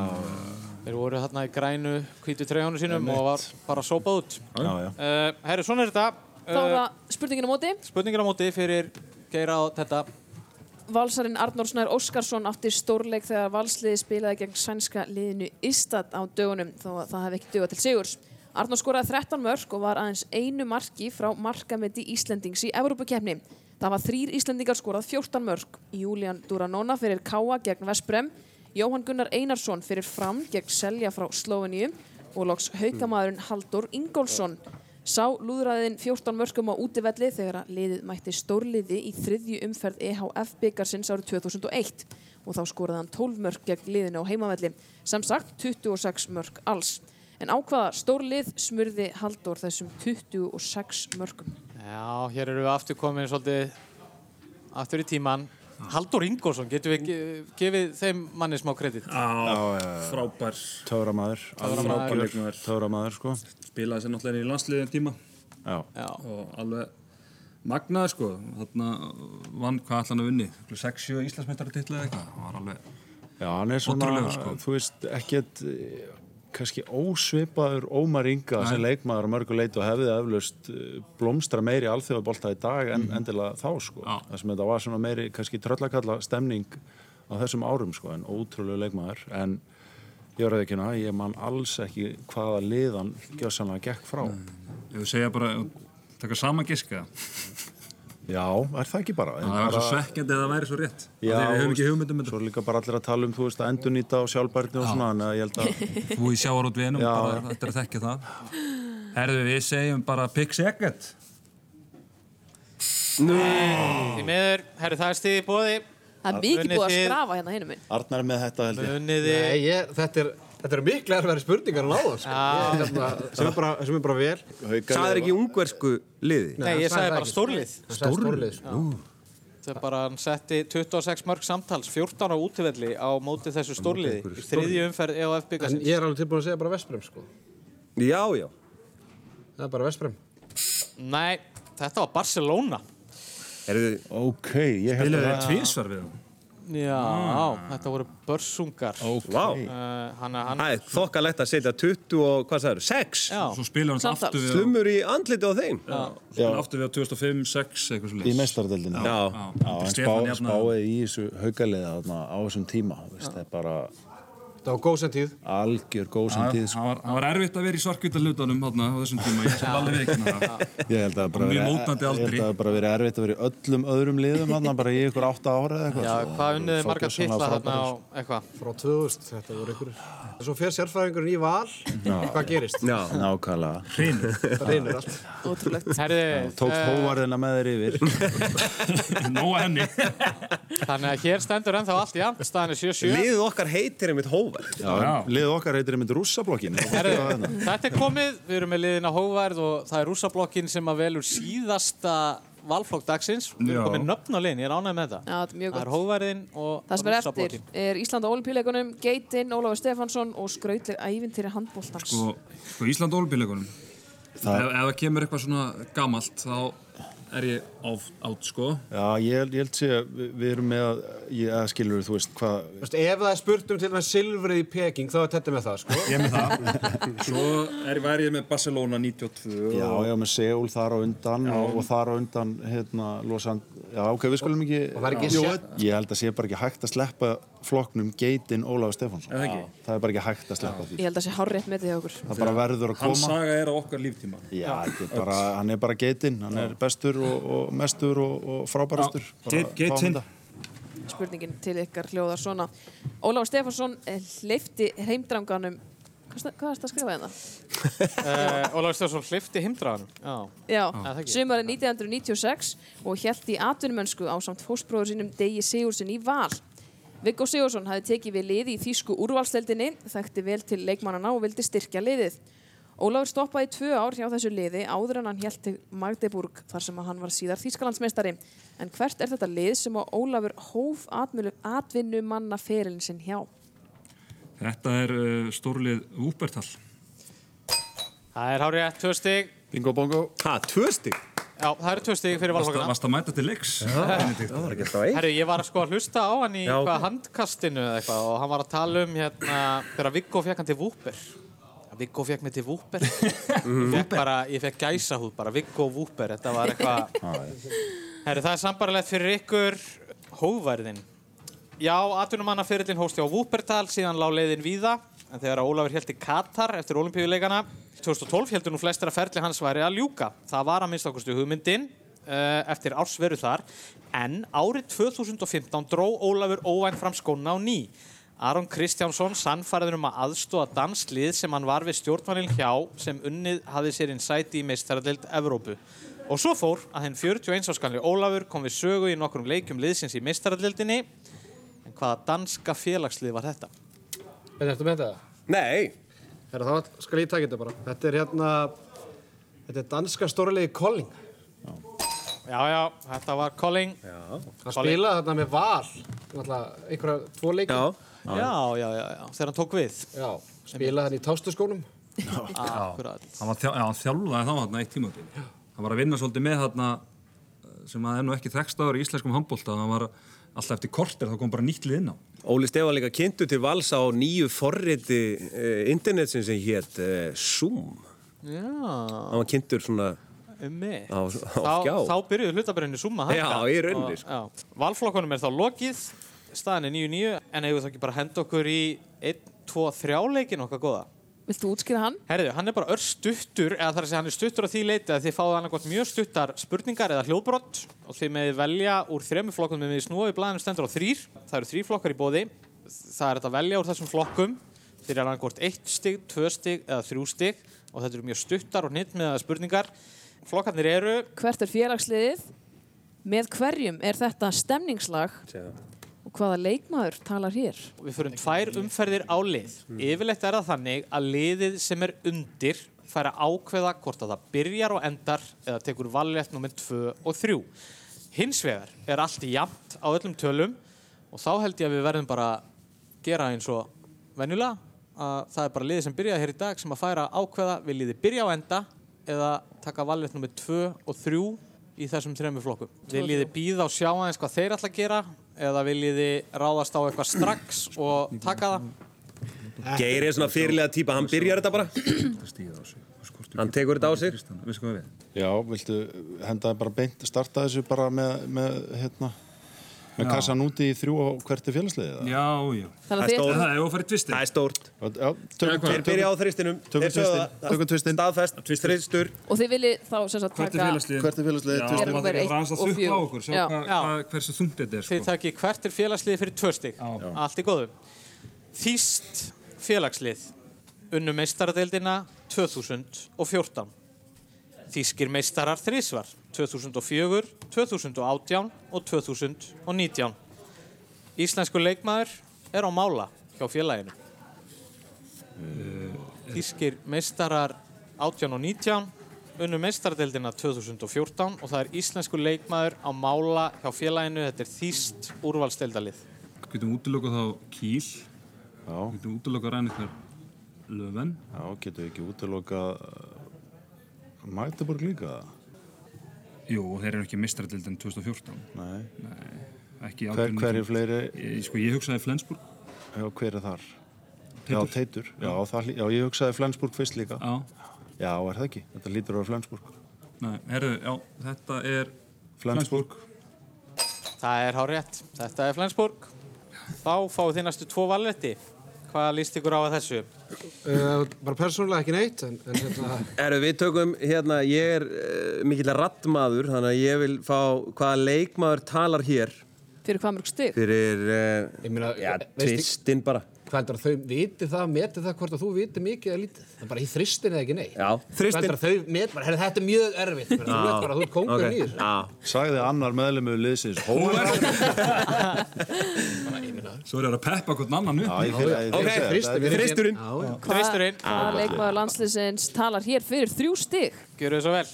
Þeir voru þarna í grænu hvítu treyjónu sínum og var bara sópað út. Já, já. Uh, herri, svona er þetta. Þá er það spurningin á móti. Spurningin á móti fyrir Geira og þetta. Valsarinn Arnór Snær Óskarsson átti stórleik þegar valsliði spilaði gegn sænska liðinu Istad á dögunum þó að það hefði ekki dögað til sigurs. Arnór skoraði 13 mörg og var aðeins einu marki frá markameti Íslendings í Evrópakefni. Það var þrýr Íslendingar skorað 14 mörg. Júlían Duranona fyrir Káa gegn Vesprem, Jóhann Gunnar Einarsson fyrir Fram gegn Selja frá Slóveníu og loks haukamæðurinn Haldur Ingólfsson. Sá lúðraðin 14 mörgum á útivelli þegar að liðið mætti stórliði í þriðju umferð EHF byggarsins árið 2001 og þá skoraði hann 12 mörg gegn liðinu á heimavelli, sem sagt 26 mörg alls. En á hvaða stór lið smurði Halldór þessum 26 mörgum? Já, hér eru við aftur komin svolítið aftur í tíman. Haldur Ingólfsson, getur við ge- gefið þeim manni smá kredit? Já, frábær Töframaður. leikmaður. töframaður sko. Spilaði sér náttúrulega í landsliðin tíma Já. Já. og alveg magnaði sko. Þarna vann hvað allan að vinni. 6-7 Íslandsmeistaratitla eða eitthvað. Það var alveg... Já, hann er svona, sko. þú veist, ekkert kannski ósvipaður Ómar Inga sem leikmaður á mörgu leiti og hefði eflaust eh, blómstra meiri alþjóðabolta í dag en endilega þá sko. Já. Það sem þetta var svona meiri kannski tröllakalla stemning á þessum árum sko, en ótrúlega leikmaður. En ég verði ekki hana, ég man alls ekki hvaða liðan gjössanlega gekk frá. Ég vil segja bara, taka saman giska. Já, er það ekki bara? En Það var svo svekkjandi að það væri svo rétt. Já, við höfum ekki hugmyndum um Svo er líka bara allir að tala um, þú veist, að endurnýta og sjálfbærni og svona, en ég held að. Þú í sjáar út vinum, Já, bara já. þetta er að þekkja það. Herðu, við segjum bara pick second. Því miður, herri það er stiði bóði. Það er mikið búið að skrafa hérna hinum minn. Arnar er með þetta held ég. Nei, ég, þetta er, þetta er miklu erfæri spurningar en áðan, sko. Ég, hérna, sem, er bara, sem er bara vel. Það er ekki ungversku liði. nei ég sagði bara stórlið. Stórlið, sko. Það er bara, hann setti 26 mörg samtals, 14 á útivelli á móti þessu stórliði. Í þriðju umferð EOF En byggasins. ég er alveg tilbúin að segja bara Vesprem, sko. Já, já. Það er bara Vesprem. Nei, þetta var Barcelona. Herðu, Ok, ég held að þið tvísvar við það. Já, þetta voru börsungar. vá. Uh, hann, hann, Það er þokkalegt að setja 20 og, hvað 6? já, Samtals. aftur við Slumur í andliti á þeim? Svo aftur við á 2005, 6, eitthvað svo í meistardeldinu. Já. Já, en spá, spáið í þessu haugaliða á þessum tíma, þú veist, það er bara Það var góð sem tíð. algjör góð sem tíð, sko. Það var, það var erfitt að vera í svarkvita hlutunum þarna á þessum tíma, ég skal alveg ekki það. Ég held að það ég held að það bara verið erfitt að vera í öllum öðrum liðum þarna, bara í ykkur átta ára eða eitthvað. já, sko. hvað unniði marga Fótbolti svona titla þarna á eitthvað? Frá 2000, þetta voru ykkur. Svo fer sérfræðingurinn í val, hvað gerist? Já. Nákvæmlega. Það reynir allt. Ótrúlegt. Herði, Tók hóvarðina með er 7-7. Liðið okkar heitir einmitt rússablokkin. Þetta er komið, við erum með liðina hóværð og það er rússablokkin sem að velur síðasta valflokk dagsins. Við erum komið nöfn á liðin, ég er ánægð með þetta. Já, er Það er gott. hóværðin og Það sem er eftir rússablokkin. er Ísland á olimpíuleikunum, Geitinn, Ólafur Stefánsson og skrautleg ævintýri handbóltans. Sko, sko Ísland ólbíleikunum. Ef, ef það kemur eitthvað svona gamalt, þá er ég átt, sko. Já, ég, held- ég held sé að við, við erum með að, ég, að skilur þú veist hvað, Ef það er spurt um til og með silfrið í Peking, þá er þetta með það, sko. Ég er með það. Svo er, væri ég með Barcelona 92. já, og- já, með Seúl þar á undan og, og þar á undan, hérna, Los Angeles, já, ok, við skulum ekki, og það er ekki Jú, sé- ég held að sé bara ekki hægt að sleppa flokknum Geitin Ólafur Stefánsson. Er það ekki? Það er bara ekki hægt að sleppa því. Ég held að sé hárrétt með því hjá okkur. Það bara verður að Hans koma. saga er á okkar líftíma. Já, er bara, hann er bara Geitin, hann er bestur og, og mestur og, og frábærastur. Geitinn. Spurningin til ykkar hljóðar svona. Ólafur Stefánsson hleyfti heimdranganum, hvað, er þetta að skrifa hérna? Uh, Ólafur Stjórnsson hlifti himdraðanum. Já. Það sumarið 1996 og hjælt í atvinnumönsku á samt fósbróður sínum Degi Sigurðsson í Val. Viggo Sigursson hafði tekið við liði í þýsku úrvalsteldinni, þekkti vel til leikmannana og vildi styrkja liðið. Ólafur stoppaði tvö ár hjá þessu liði áður en hann hjælt til Magdeburg þar sem hann var síðar Þýskalandsmeistari. En hvert er þetta lið sem að Ólafur hóf atvinnu- atvinnumanna ferilin sinn hjá? Þetta er uh, stórlið Wuppertal. Það er hárið tvö stig. Bingo bongo. Ha, tvö stig? Já, það eru tvö stig fyrir Varst valflokkana. varst að mæta til leiks? Það var ekki alltaf eitt. Herru, ég var að sko að hlusta á hann í Já, eitthvað ok. handkastinu eða eitthvað og hann var að tala um hérna þegar Viggo fekk hann til Wooper. Viggo fekk mig til Wooper. Ég fekk bara, ég fekk gæsahúð bara, Viggo Wooper, þetta var eitthvað... Herru, það er sambarlegt fyrir ykkur hófærðin. Já, atvinnumannaferillin hósti á Wuppertal, síðan lá leiðin víða, en þegar Ólafur held í Katar eftir olimpíuleikana 2012 heldur nú flestir að ferli hans væri að ljúka. Það var að minnst okkurstu hugmyndin uh, eftir ársveru þar, en árið 2015 dró Ólafur óvænt fram skóna á ný. Aron Kristjánsson sannfæraður um að aðstóða danslið sem hann var við stjórnvalin hjá sem unnið hafði sér inn sæti í meistaradeild Evrópu. Og svo fór að henn 41 áskanli Ólafur kom við sögu í nokkrum leikjum liðsins í meistaradeildinni. Hvaða danska félagslið var þetta? En ertu með þetta? Nei. Herra, þá skal ég taka þetta bara. Þetta er hérna, þetta er danska stórlegi Colling. Já, já, þetta var Colling. Já. Hann spilaði þarna með val, náttúrulega einhverja tvo leiki. Já. Já, já, já, já, þegar hann tók við. Já, spilaði hann í tástuskónum. Akkurat. Hann, var þjá, já, hann þjálfaði þá þarna eitt tímabil. Hann var að vinna svolítið með þarna sem að er nú ekki þekst áður í íslenskum handbólta. Hann var alltaf eftir korter, þá kom bara nýtt lið inn á. Óli Stefán líka kynntu til vals á nýju forriti uh, internetsin sem hétt uh, Zoom. Já, Hann var kynntur svona um mig. á, á Þá, þá byrjuðu hlutabræðinu Summa að hækka. Já, í rauninni, sko. já. Valflokkunum er þá lokið, staðan er 9-9, en eigum við þá ekki bara að henda okkur í 1, 2, 3 leikin okkar góða? Vilt þú útskýra hann? Herðu, hann er bara ör stuttur, eða þar að segja hann er stuttur á því leiti að þið fáið annað mjög stuttar spurningar eða hljóðbrott og þið meðið velja úr þremur flokkum með í blæðinu stendur á þrýr. Það eru þrý flokkar í bóði. Það er þetta að velja úr þessum flokkum. Þeir eru annað hvort eitt stig, tvö stig eða þrjú stig og þetta eru mjög stuttar og nýtt með spurningar. Flokkarnir eru Hvert er félagsliðið? Með hverjum er þetta stemningslag? Og hvaða leikmaður talar hér? Við fyrir tvær umferðir á lið. Yfirleitt er það þannig að liðið sem er undir fær að ákveða hvort að það byrjar og endar eða tekur valrétt nummer 2 og 3. Hins vegar er allt jafnt á öllum tölum og þá held ég að við verðum bara gera eins og venjulega að það er bara liðið sem byrjaði hér í dag sem að færa ákveða vil liðið byrja og enda eða taka valrétt nummer 2 og 3 í þessum þremur flokkum. Viljið þið býða og sjá aðeins hvað þeir ætla að gera eða viljið þið ráðast á eitthvað strax og taka það? Geir er svona fyrirlega típa, hann byrjar þetta bara. Það stíða á sig. Hann tekur þetta á sig. Já, viltu henda bara beint, starta þessu bara með, með hérna, með kassan úti í þrjú og hvert er félagsliðið? það? Já, já. Það er þið stór. Það er í tvistir. Það er stórt. Þeir byrja á þristinum. Tökum Þeir það. tvistinn. Staðfest, tvistur. Og þið viljið þá sem sagt er taka... félagsliðið? Hvert er félagsliðið? Já, þarf eitt aðeins að þuppa á okkur, sjá Já. hvað, Já. hvað, hversu þungt þetta er, Þið sko. takki hvert er félagsliði fyrir tvö stig. Já. Allt í góðu. Þýst félagslið unnu meistaradeildina 2014. Þýskir meistarar þrísvar 2004, 2018 og 2019. Íslensku leikmaður er á mála hjá félaginu. Þýskir meistarar 18 og 19 unnu meistaradeildina 2014 og það er íslensku leikmaður á mála hjá félaginu. Þetta er þýst úrvalsdeildalið. Getum útilokað þá Kíl. Já, Getum útilokað ræn eitthvað Löfven. já, getur við ekki útilokað Magdeburg líka? Jú, þeir eru ekki mistradildin 2014. Nei. Ekki Hver, átján- hver er fleiri? Ég, sko, ég hugsaði Flensburg. Já, hver er þar? Já, Teitur. Teitur. Já, það, já, ég hugsaði Flensburg fyrst líka. Já. Já, er það ekki? Þetta lítur á Flensburg. Nei, herru, já, þetta er Flensburg. Það er hár rétt. Þetta er Flensburg. Þá fáið þið næstu tvo valletti. Hvað líst ykkur á að þessu? Uh, bara persónulega ekki neitt, en, en hérna, Erum við tökum, hérna, ég er uh, mikill rattmaður, þannig að ég vil fá hvaða leikmaður talar hér Fyrir hvað mörg stig? fyrir, uh, ég meina, já, veistu, tvistinn bara. Hvað heldur að þau viti það, meti það hvort að þú viti mikið eða lítið? Það er bara í þristin eða ekki neitt. Já, Hvað þristin. heldur að þau meti bara, herri, þetta er mjög erfitt, menn, þú veit bara, þú er kóngur Ok, í þessu. Já, Sagði annar meðlumur liðsins Hólar. Svo er það að peppa hvern annan upp. Já, ég fyrir að Ok, þristurinn. Hvað, Þristurinn. hvaða leikmaður landsliðsins talar hér fyrir þrjú stig? Gjöru þið svo vel.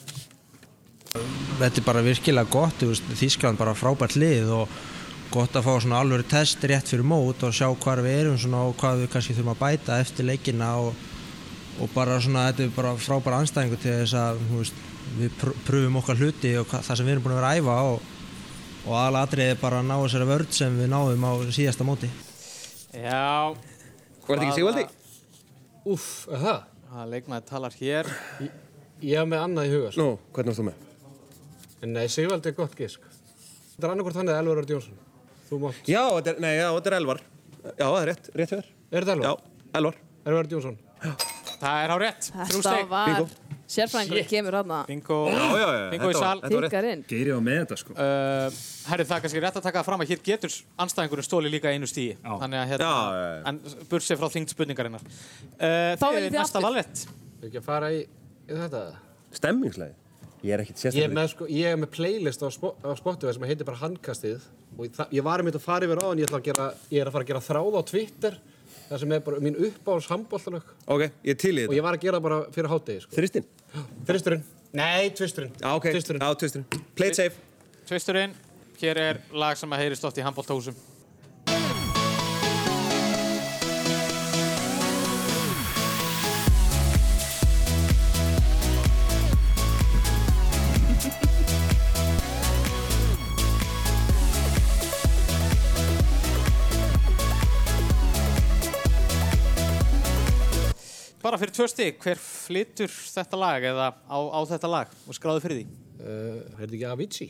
Þetta er bara virkilega gott, Þískland bara frábært lið og gott að fá svona alveg test rétt fyrir mót og sjá hvar við erum svona og hvað við kannski þurfum að bæta eftir leikina og, og bara svona þetta er bara frábæra anstæðingu til þess að veist, við pr pröfum okkar hluti og það sem við erum búin að vera að æfa og, og aðalatrið er bara að ná þessari vörð sem við náðum á síðasta móti. Já. Var þetta ekki Sigvaldi? Er það? Hvaða leikmaður talar hér? Ég hef með annað í huga, sko. Nú, hvernig varst þú með? En nei, Sigvaldi er gott gisk. Þetta er annarkvort hann eða Elvar Örd Jónsson. Þú mátt. Já, þetta er, nei, já, þetta er Elvar. Já, það er rétt, rétt hjá þér. Er þetta Já, Elvar? Elvar. Elvar Örd Jónsson. Það er á rétt. Þrjú Þetta steg. var Bingo. sérfræðingurinn kemur hann Bingo. Já, já, já. Bingo í þetta var- sal. þetta var rétt. Tikkar inn. Geiri á með þetta, sko. Uh, herri, það er kannski rétt að taka það fram að hér getur anstæðingurinn stóli líka einu stíi. Já. Þannig að hérna, Já, já, já. en bursið frá þingd spurningarinnar. Uh, Þá viljið þið næsta aftur. valvett. Við ekki að fara í, í þetta? Stemmingslega. Ég er ekkert Ég er sérstaklega. með, sko, ég er með playlist á, spo, á Spotify sem heitir bara handkastið og ég, var einmitt að fara yfir á en ég, gera, ég er að fara að gera þráð á Twitter það sem er bara mín uppáhalds handbóltalög Ok, ég er til í og þetta. ég var að gera bara fyrir hátegi sko. Þristinn? Þristurinn Nei, tvisturinn Já, ok. Tvisturinn Já, tvisturinn. Play it safe. Tvisturinn, hér er lag sem að heyrist oft í handbólthúsum. Bara fyrir tvö stík, hver flytur þetta lag eða á, á þetta lag og skráðu fyrir því? uh, Er þetta ekki Avicii?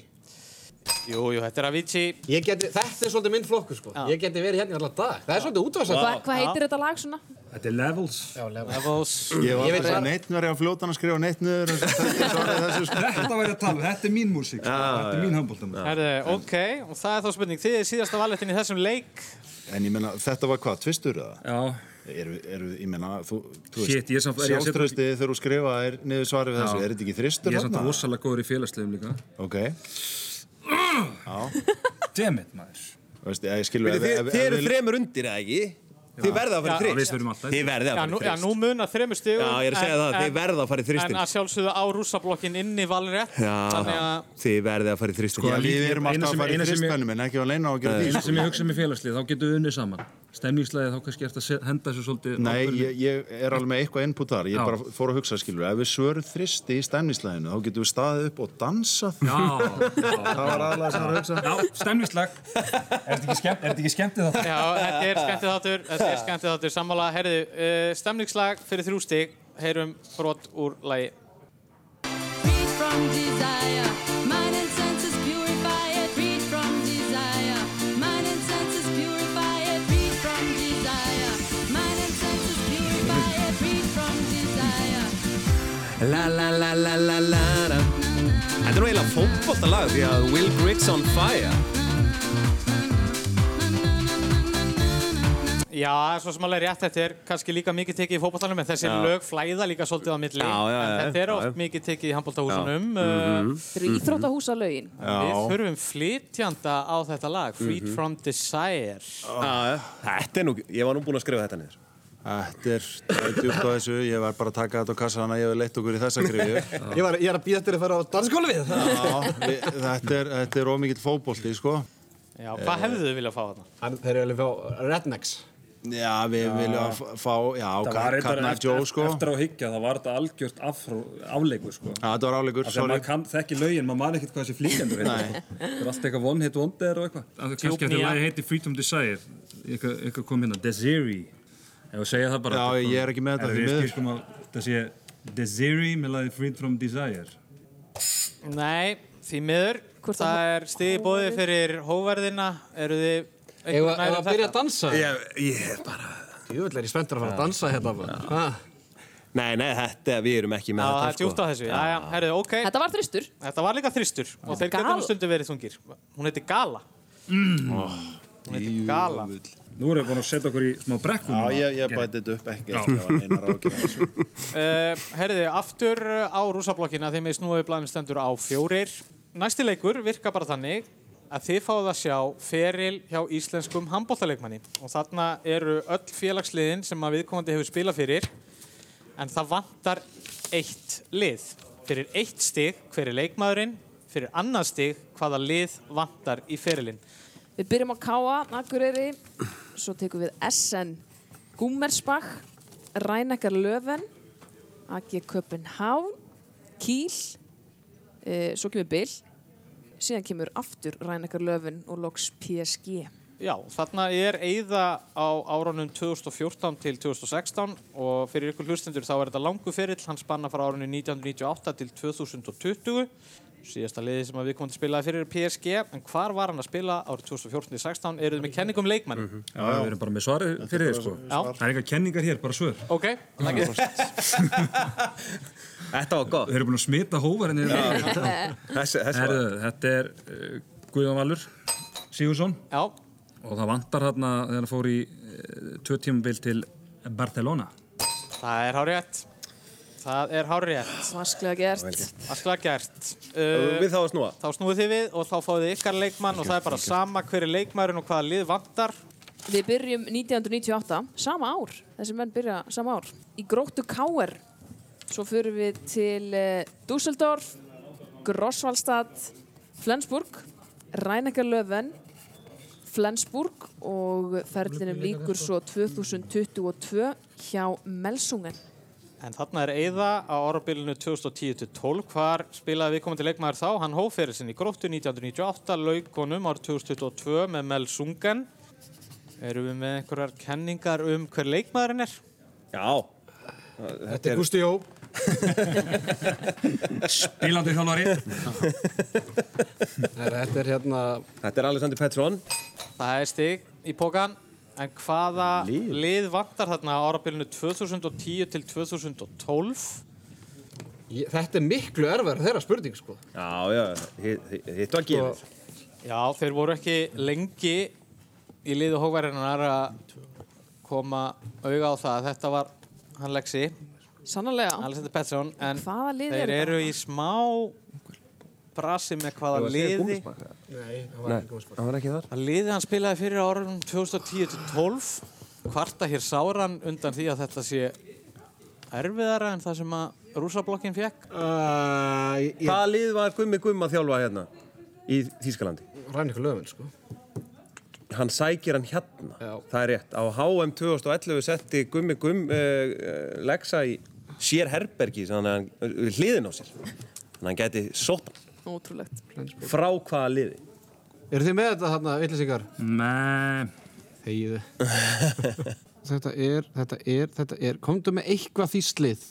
Jú, jú, þetta er Avicii. Ég Geti, þetta er svolítið minn flokkur sko. Ég geti verið hérna í allar dag Það er svolítið Hva, hvað heitir þetta lag svona? Þetta er Levels. Já, lefa Levels. Ég var Ég veit að segja það. neitt verið að fljóta hann að skrifa neitt niður en þetta svarið þessu sko. Þetta væri að tala, um, þetta er mín músík, sko. þetta er mín. Herðu, ok, og það er þá spurning. Þið er síðasta valettin í þessum leik. En ég meina, þetta var hvað, tvistur eða? Já, Eru, eru, ég setja- sjálfströstið þegar þú skrifa er niður svarið við þessu, Já. er þetta ekki þristur ég er samt rosalega góður í félagslegum líka. Ok, Damn it, maður. veist, ég skilur Þið, þið, þið eru þremur undir, eða ekki? Þið verða að fara í Já, þrist. Þið verða að Já, fara í já, þrist. nú munar þremur stigum. Já, ég er að segja það, þið verða að fara í En þristin. að sjálfsögðu á rússablokkin inni valrétt. Já, Þannig að þið verða að fara í þristin. Já, Sko, við erum alltaf sem- að fara í þristpennum en ekki að leina á að gera því Einu sem ég hugsa með félagslið, þá getum við unnið saman. Stemningslega þá kannski eftir að henda þessu svolítið... Nei, ég, ég er alveg með eitthvað input þar Ég Já. bara fór að hugsa, skilur Ef við svörum þristi í stemnisleginu þá getum við staðið upp og dansað Já, Það var aðlega sem var að hugsa já, stemningslag. Er þetta ekki skemmt, er þetta ekki skemmtið það? Já, þetta er skemmtið þáttur, þetta er skemmtið þáttur, sammála, herðu, uh, stemningslag fyrir þrjú stig, heyrum brot úr lagi. Freed from desire, La la la la la la la Þetta er nú eiginlega fótbollalag því að Will Griggs on Fire Já, svo sem alveg rétt, þetta er kannski líka mikið tekið í fótballtanum, en þessi Já. lög flæða líka svolítið á milli. Já, já, en þetta er oft já. mikið tekið í handbóltahúsunum. Já. Mhm. Þetta eru íþróttahúsa lögin. Við þurfum flytjanda á þetta lag, Freed Mhm. from Desire. Já, Þetta er nú, ég var nú búinn að skrifa þetta niður Þetta er, það er djúpt á þessu. Ég var bara að taka þetta á kassa þannig að ég hef leitt okkur í þessa grifju Ég, var, ég er að býða eftir að fara á dansskóla við Já, við, þetta er, þetta er ómikið fótbolti, sko. Já, hvað hefðu þið viljað fá þarna? Hann- Þeir eru alveg fá Rednecks. Já, við viljum að f- fá, já, Það eftir, Joe, sko. eftir á higgja, það var þetta algjört afró, afleikur, sko. Já, þetta var áleikur, Af því að sorry. maður kann þekki lögin, maður man ekkert hvað þessi flýkendur heitir. Það er alltaf eitthvað one hit wonder og eitthvað. Það er Djúpnýja. að Ef við segja það bara. Já, ég er ekki með þetta, við miður. skilskum að það sé Desiree með lagi Freed from Desire. Nei, því miður, Hvort það að- er stig bóðið fyrir hóverðina, eru þið Eða að byrja að dansa Ég, ég er bara Jú, er ég spenntur að fara að dansa hérna bara. Ha? Nei, nei, þetta, við erum ekki með það þetta er djúpt á þessu. Já, já, herrið, ok. Þetta var þristur. Þetta var líka þristur og þeir geta Gala. nú stundu verið þungir. Hún heiti Gala. Hún heiti Gala. Nú erum við búin að setja okkur í smá brekkum. Já, ég, ég bæti þetta upp ekki Uh, herriði, aftur á rúsablokkina þeim er snúið blæðin stendur á fjórir. Næsti leikur virka bara þannig að þið fáið að sjá feril hjá íslenskum handbóltaleikmanni og þarna eru öll félagsliðin sem að viðkomandi hefur spilað fyrir en það vantar eitt lið. Fyrir eitt stig hver er leikmaðurinn, fyrir annað stig hvaða lið vantar í ferilinn. Við byrjum á Káa, Akureyri, svo tekum við SN Gúmersbach, Rænekar Löfen, AG Köpenhavn, Kíl, e, svo kemur Bill, síðan kemur aftur Rænekar Löfen og loks PSG. Já, þarna er eigða á árunum 2014 til 2016 og fyrir ykkur hlustendur þá er þetta langu ferill, hann spanna frá árunum 1998 til 2020 síðasta liði sem við komum til að spila fyrir er PSG, en hvar var hann að spila árið 2014 til 16, eru þið með kenningum leikmann? Já, við erum bara með svarið fyrir þið, sko. Já. Það er eitthvað kenningar hér, bara svör. Ok, það getur Þetta var gott Þeir eru búin að smita hóvarinn hér. Þessi, þessi var Herðu, þetta er uh, Guðjón Valur Sigursson Já, og það vantar hérna þegar hann fór í uh, tvö tímabil til Barcelona. það er hár rétt Það er hár rétt. Vasklega gert. Vasklega gert. Við þá að snúa? Þá snúið þið við og þá fáið þið ykkar leikmann og það er bara sama hver er leikmærin og hvaða lið vantar. Við byrjum 1998, sama ár, þessi menn byrja sama ár, í gróttu Káer. Svo förum við til uh, Dusseldorf, Grosswallstad, Flensburg, Rheinecker-Löwen, Flensburg og ferlinum líkur svo 2022 hjá Melsungen. En þarna er Eiða á árabilinu 2010-12. Hvar spilaði við komandi leikmæður þá? Hann hóf fyrir sinni í gróttu 1998, lauk honum árið 2022 með Mel Sungen. Erum við með einhverjar kenningar um hver leikmæðurinn er? Já. Þetta er Gústi Jó. Spílandi þjálfari. Þetta er hérna... Þetta er Alexander Pettersson. Það er stig í pókan. En hvaða lið, vantar þarna á árabilinu 2010 til 2012? Ég, þetta er miklu erfæður þeirra spurning, sko. Já, já, hitt var gefið. Já, þeir voru ekki lengi í liðu hókværinar að koma auga á það að þetta var hann Lexi. Sannarlega. Alexander Pettersson. En Hvaða lið þeir eru í smá brasi með hvaða liði. Nei, það var ekki góðspart. hann var ekki þar. Það liði hann spilaði fyrir árunum 2010-12. Kvarta hér sáran undan því að þetta sé erfiðara en það sem að rúsablokkin fekk. Uh, ég, Hvaða lið var Gummi Gumm að þjálfa hérna í Þýskalandi? Rænleikur Löfven, sko. Hann sækir hann hérna, Já. það er rétt. Á HM 2011 setti Gummi Gumm uh, leggsa í sér herbergi hann hliðin á sér. Þannig að hann gæti sótt hann. Ótrúlegt. Frá hvaða liði? Eru þið með þetta þarna, vittlisingar? Nei. Þegiðu. þetta er, þetta er, þetta er, komdu með eitthvað því slið.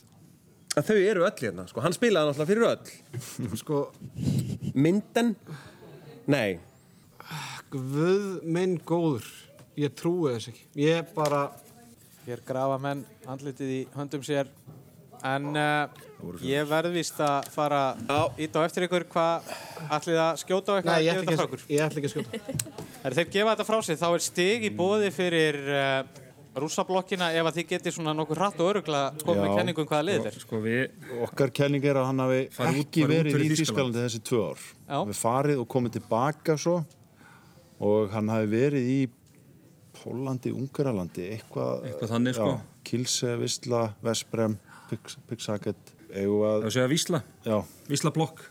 Að þau eru öll hérna, sko. Hann spilaði náttúrulega fyrir öll. Sko, Mynden? Nei. guð minn góður. Ég trúi þess ekki. Ég bara, Hér grafa menn andlitið í höndum sér. En uh, ég verð víst að fara ít á eftir ykkur hvað ætlið að skjóta á nei, eitthvað ég að ætla ekki, ég ætla ekki að skjóta. Þegar þeir gefa þetta frá sig þá er stig í bóði fyrir uh, rússablokkina ef að þið getið svona nokkuð hratt og örugla komið með Já. kenningu um hvaða liðið er. Sko við, Okkar kenning er að hann hafi Farið út- ekki verið í Þýskalandi. Þýskalandi þessi tvö ár. Já. Hafi farið og komið tilbaka svo og hann hafi verið í Pólandi, Ungaralandi, eitthvað... Eitthvað þannig, sko. Kilse, Vistla, Vesprem, Eigum það að... var segja Vísla. Já, Vísla blokk.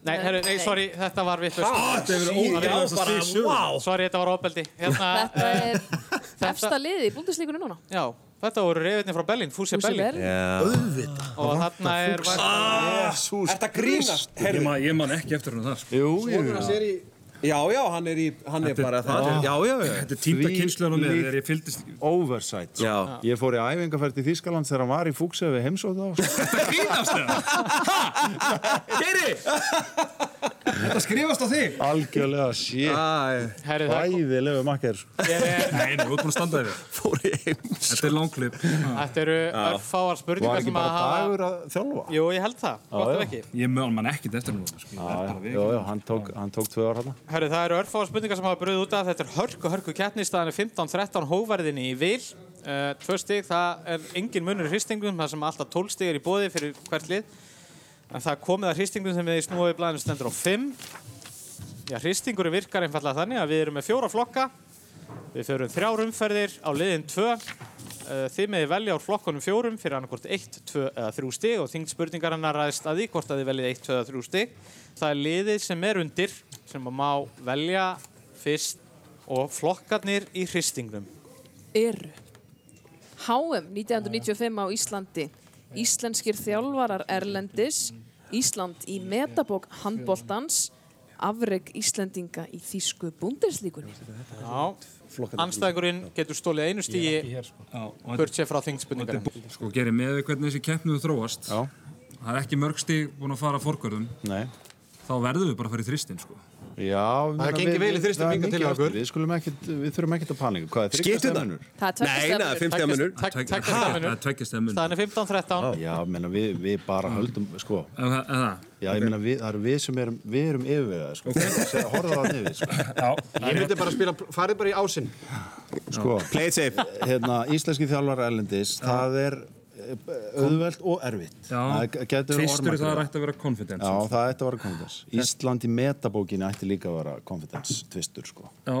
Nei, herru, nei, sorry, þetta var vittlust. Þetta hefur verið ógæðast að sögur. Sorry, þetta var ofbeldi. Hérna, Þetta er efsta liði í búndislíkunni núna. já, þetta voru reyðinni frá Berlín, Fúsi. Berlín. Já. Og þarna er... Þetta grínast. Ég man, ég man ekki eftir hún þar. sko. Jú, jú, Já, já, hann er, í, hann er bara það. Já, já, já. Þetta er týnda á mér líkt- þegar ég fylgdist. Oversight. Já. Ég fór í æfingarferð til Þýskaland þegar hann var í Fúkse við heimsóð þá. Þetta grínast það? Geiri! Þetta skrifast á þig. Algjörlega, shit. Herri, Hræðilegu makker. er, Nei, þú ert búin að standa yfir. fór í heims. Þetta er langklip. þetta eru örfáar Var spurningar ekki sem að bara dagur að þjálfa? Jú, ég held það, gott ef ekki. Ég eftir hún. Sko. Já, já, já, já, hann tók, hann tók tvö ár hérna. Herru, það eru örfáar spurningar sem hafa bröðið út af. Þetta er hörku, hörku er 15-13 hóverðinni í vil. Uh, tvö stig, það er engin munur í hristingum, það sem alltaf 12 stig er í bóði fyrir hvert lið. En það er komið að hristingum sem við í snúið blæðinu stendur á 5. Já, hristingurinn virkar einfallega þannig að við erum með fjóra flokka. Við förum þrjár umferðir á liðin 2. Þið meði velja úr flokkunum fjórum fyrir annarkvort 1, 2 eða 3 stig og þingd spurningarinnar ræðist að því hvort að þið veljið 1, 2 eða 3 stig. Það er liðið sem er undir sem að má velja fyrst og flokkarnir í hristingnum. Eru. HM 1995 á Íslandi. Íslenskir þjálfarar Erlendis. Ísland í metabók handboltans. Afreg Íslendinga í þýsku búndeslíkunni. Já, anstæðingurinn getur stólið einu stígi Já, og burt sér frá þingd spurningarinnar. Sko, gerir með því hvernig þessi keppnuðu þróast. Já. Það er ekki mörg stíg búin að fara fórkvörðum. Nei. Þá verðum við bara að fara í þristinn, sko. Já, Það gengi vel í þristum það hingað til okkur. Við, skulum ekkit, við þurfum ekkert að panika. Hvað er þryggja það? Það er Nei, tveggja neða, 50 minur. Tveggja Það er stefnum. Staðan er 15-13. Já, menna, við, við bara höldum, sko. Það? Já, ég meina, við, það eru við sem erum, við erum yfirvegaði, sko. Okay. Horfa það niður, sko. Já. ég myndi bara spila, farið bara í ásinn. sko. Play it safe. Hérna, íslenski þjálfar Erlendis, það er auðvelt og erfitt. Tvistur það ætti að vera confidence. Já, það ætti að vera confidence. Ísland í metabókinni ætti líka að vera confidence tvistur, sko. Já.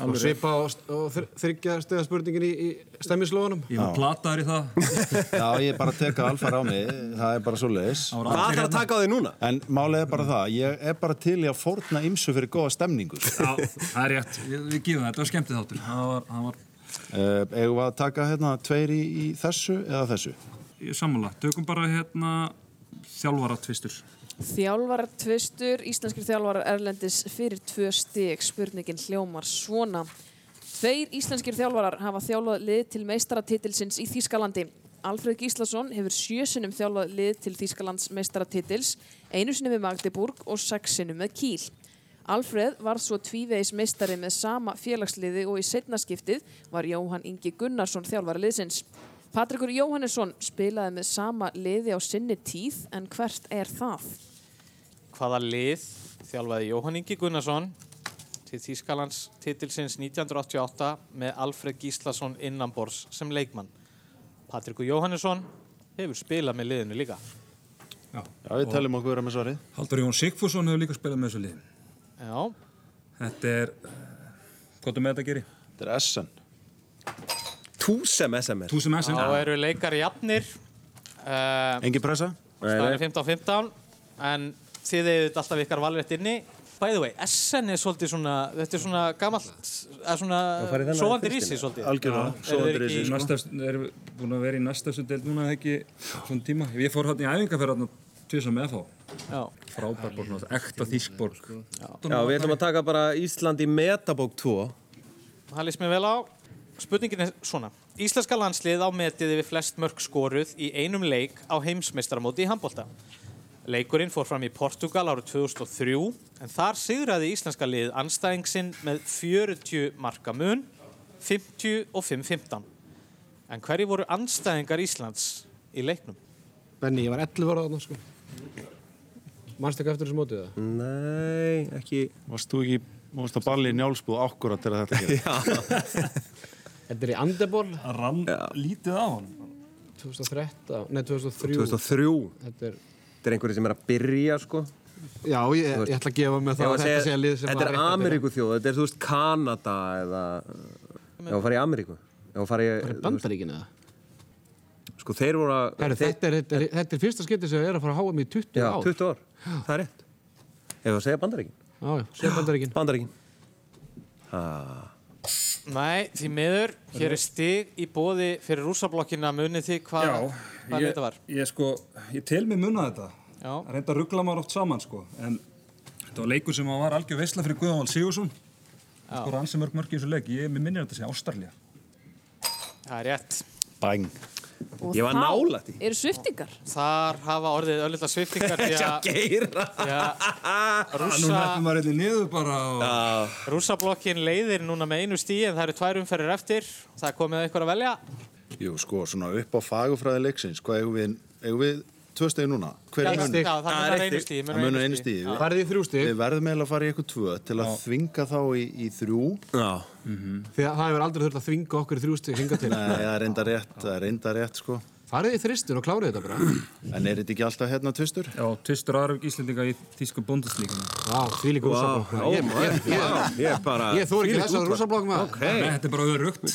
Og svipa og, og þr- þriggja stegða spurningin í, í stemmislóðunum. Ég var plataður í það. Já, ég er bara að teka alfar á mig, það er bara svo leiðis. Hvað ætlar að taka á þig núna? En málið er bara það, ég er bara til í að fórna ymsu fyrir góða stemningu. sko. Já, það er rétt. Við, gefum það. Þetta var skemmtið þáttur. Það var, það var Uh, eigum við að taka hérna tveir í, í þessu eða þessu? sammála. Tökum bara hérna þjálfara tvistur. Þjálfarar tvistur, íslenskir þjálfarar erlendis fyrir tvö stig, spurningin hljómar svona. Tveir íslenskir þjálfarar hafa þjálfað lið til meistaratitilsins í Þýskalandi. Alfred Gíslason hefur sjö sinnum þjálfað lið til Þýskalands meistaratitils, einu sinni með Magdeburg og sex sinnum með Kíl. Alfred var svo tvívegis meistari með sama félagsliði og í setnaskiptið var Jóhann Ingi Gunnarsson þjálfari liðsins. Patrikur Jóhannesson spilaði með sama liði á sinni tíð en hvert er það? Hvaða lið þjálfaði Jóhann Ingi Gunnarsson til Þýskalands titilsins 1988 með Alfred Gíslason innanbors sem leikmann? Patrikur Jóhannesson hefur spilað með liðinu líka. Já. Já, við teljum okkur vera með svarið. Haldur Jón Sigfússon hefur líka spilað með þessu liði. Já. Þetta er, hvað er með þetta að gera? Þetta er SN. Túsem SMS. Túsem SM. Þá eru leikar jafnir. Uh, Engin pressa? Það er 15-15 en þið hefur alltaf ykkar valrétt inni. By the way, SN er svolítið svona, þetta er svona gamalt, er svona fyrstina. rísi svolítið. Algjörlega, þeir rísi, sko. Næsta, erum við búin að vera í næsta þessu deild núna eða ekki svona tíma. Ég fór hann í æfingarferð tvisa með þá. Já. Frábær borg, ekta þýskborg. Já, við ætlum að taka bara Ísland í metabók 2. Það líst mér vel á. Spurningin er svona. Íslenska landslið á metið við flest mörg skoruð í einum leik á heimsmeistaramóti í handbólta. Leikurinn fór fram í Portugal árið 2003 en þar sigraði íslenska lið anstæðing sinn með 40 marka mun, 50 og 5-15. En hverju voru anstæðingar Íslands í leiknum? Benni, ég var 11 ára þarna, sko. Manstu ekki eftir þessu mótið það? Nei, ekki. Varst þú ekki, varst að balli í njálsbúð akkurat til að þetta gera? Þetta er í Andeból, Rann lítið á hann. 2013, nei 2003. 2003. Þetta er, Þetta er einhverju sem er að byrja, sko. já, ég, ég ætla að gefa mig það að að þetta sé segja- að lið sem Þetta er. Ameríku þjóð, þetta er, þú veist, Kanada eða... Já, að fara í Ameríku. Já, að fara í... Það bandaríkinu það. Sko, þeir voru að... Herri, þetta, er, þetta, er, þetta er fyrsta skipti sem er að fara að háa mig í 20 Já, ár. 20 ár. Það er rétt. Ef að segja bandaríkin. Já, já, sér bandaríkin. Bandaríkin. Nei, því miður, hér er stig í bóði fyrir rússablokkina munið þið hvað, hvað ég, þetta var. ég sko, ég tel mig munna þetta. Já. Það reynda að ruggla maður oft saman, sko. En þetta var leikur sem var algjör veisla fyrir Guðanvald Sigursson. Það skor ansi mörg mörg í þessu leik. Ég, minnir þetta að segja Ástralja. Það er rétt. Bæng. Og Ég var þá nálægt í. Eru sviftingar? Þar hafa orðið öllita sviftingar því að því eitthvað og... rússablokkin leiðir núna með einu stíð en það eru tvær umferðir eftir. Það er komið að ykkur að velja. Jú, sko, svona upp á fagufræði leiksins, hvað eigum við, eigum við tvö stegi núna? Hver Já, er það, já, það munar einu stíð. Það munar einu stíð. Við, Farið í þrjú stig. við verðum eiginlega að fara í eitthvað tvö til að þvinga þá í, í þrjú. Já. Því að það hefur aldrei þurft að þvinga okkur í þrjú stig hinga til. Nei, það er reynda rétt, það er reynda rétt, sko. Farið í þristin og klárið þetta bara. En er þetta ekki alltaf hérna tvistur? Já, tvistur Arvik Íslendinga í Þísku búndislíkuna. Já, því líka rúsablokk. Ég, Ég er bara... ég þór ekki þess að rúsablokk maður. Nei, þetta er bara örugt.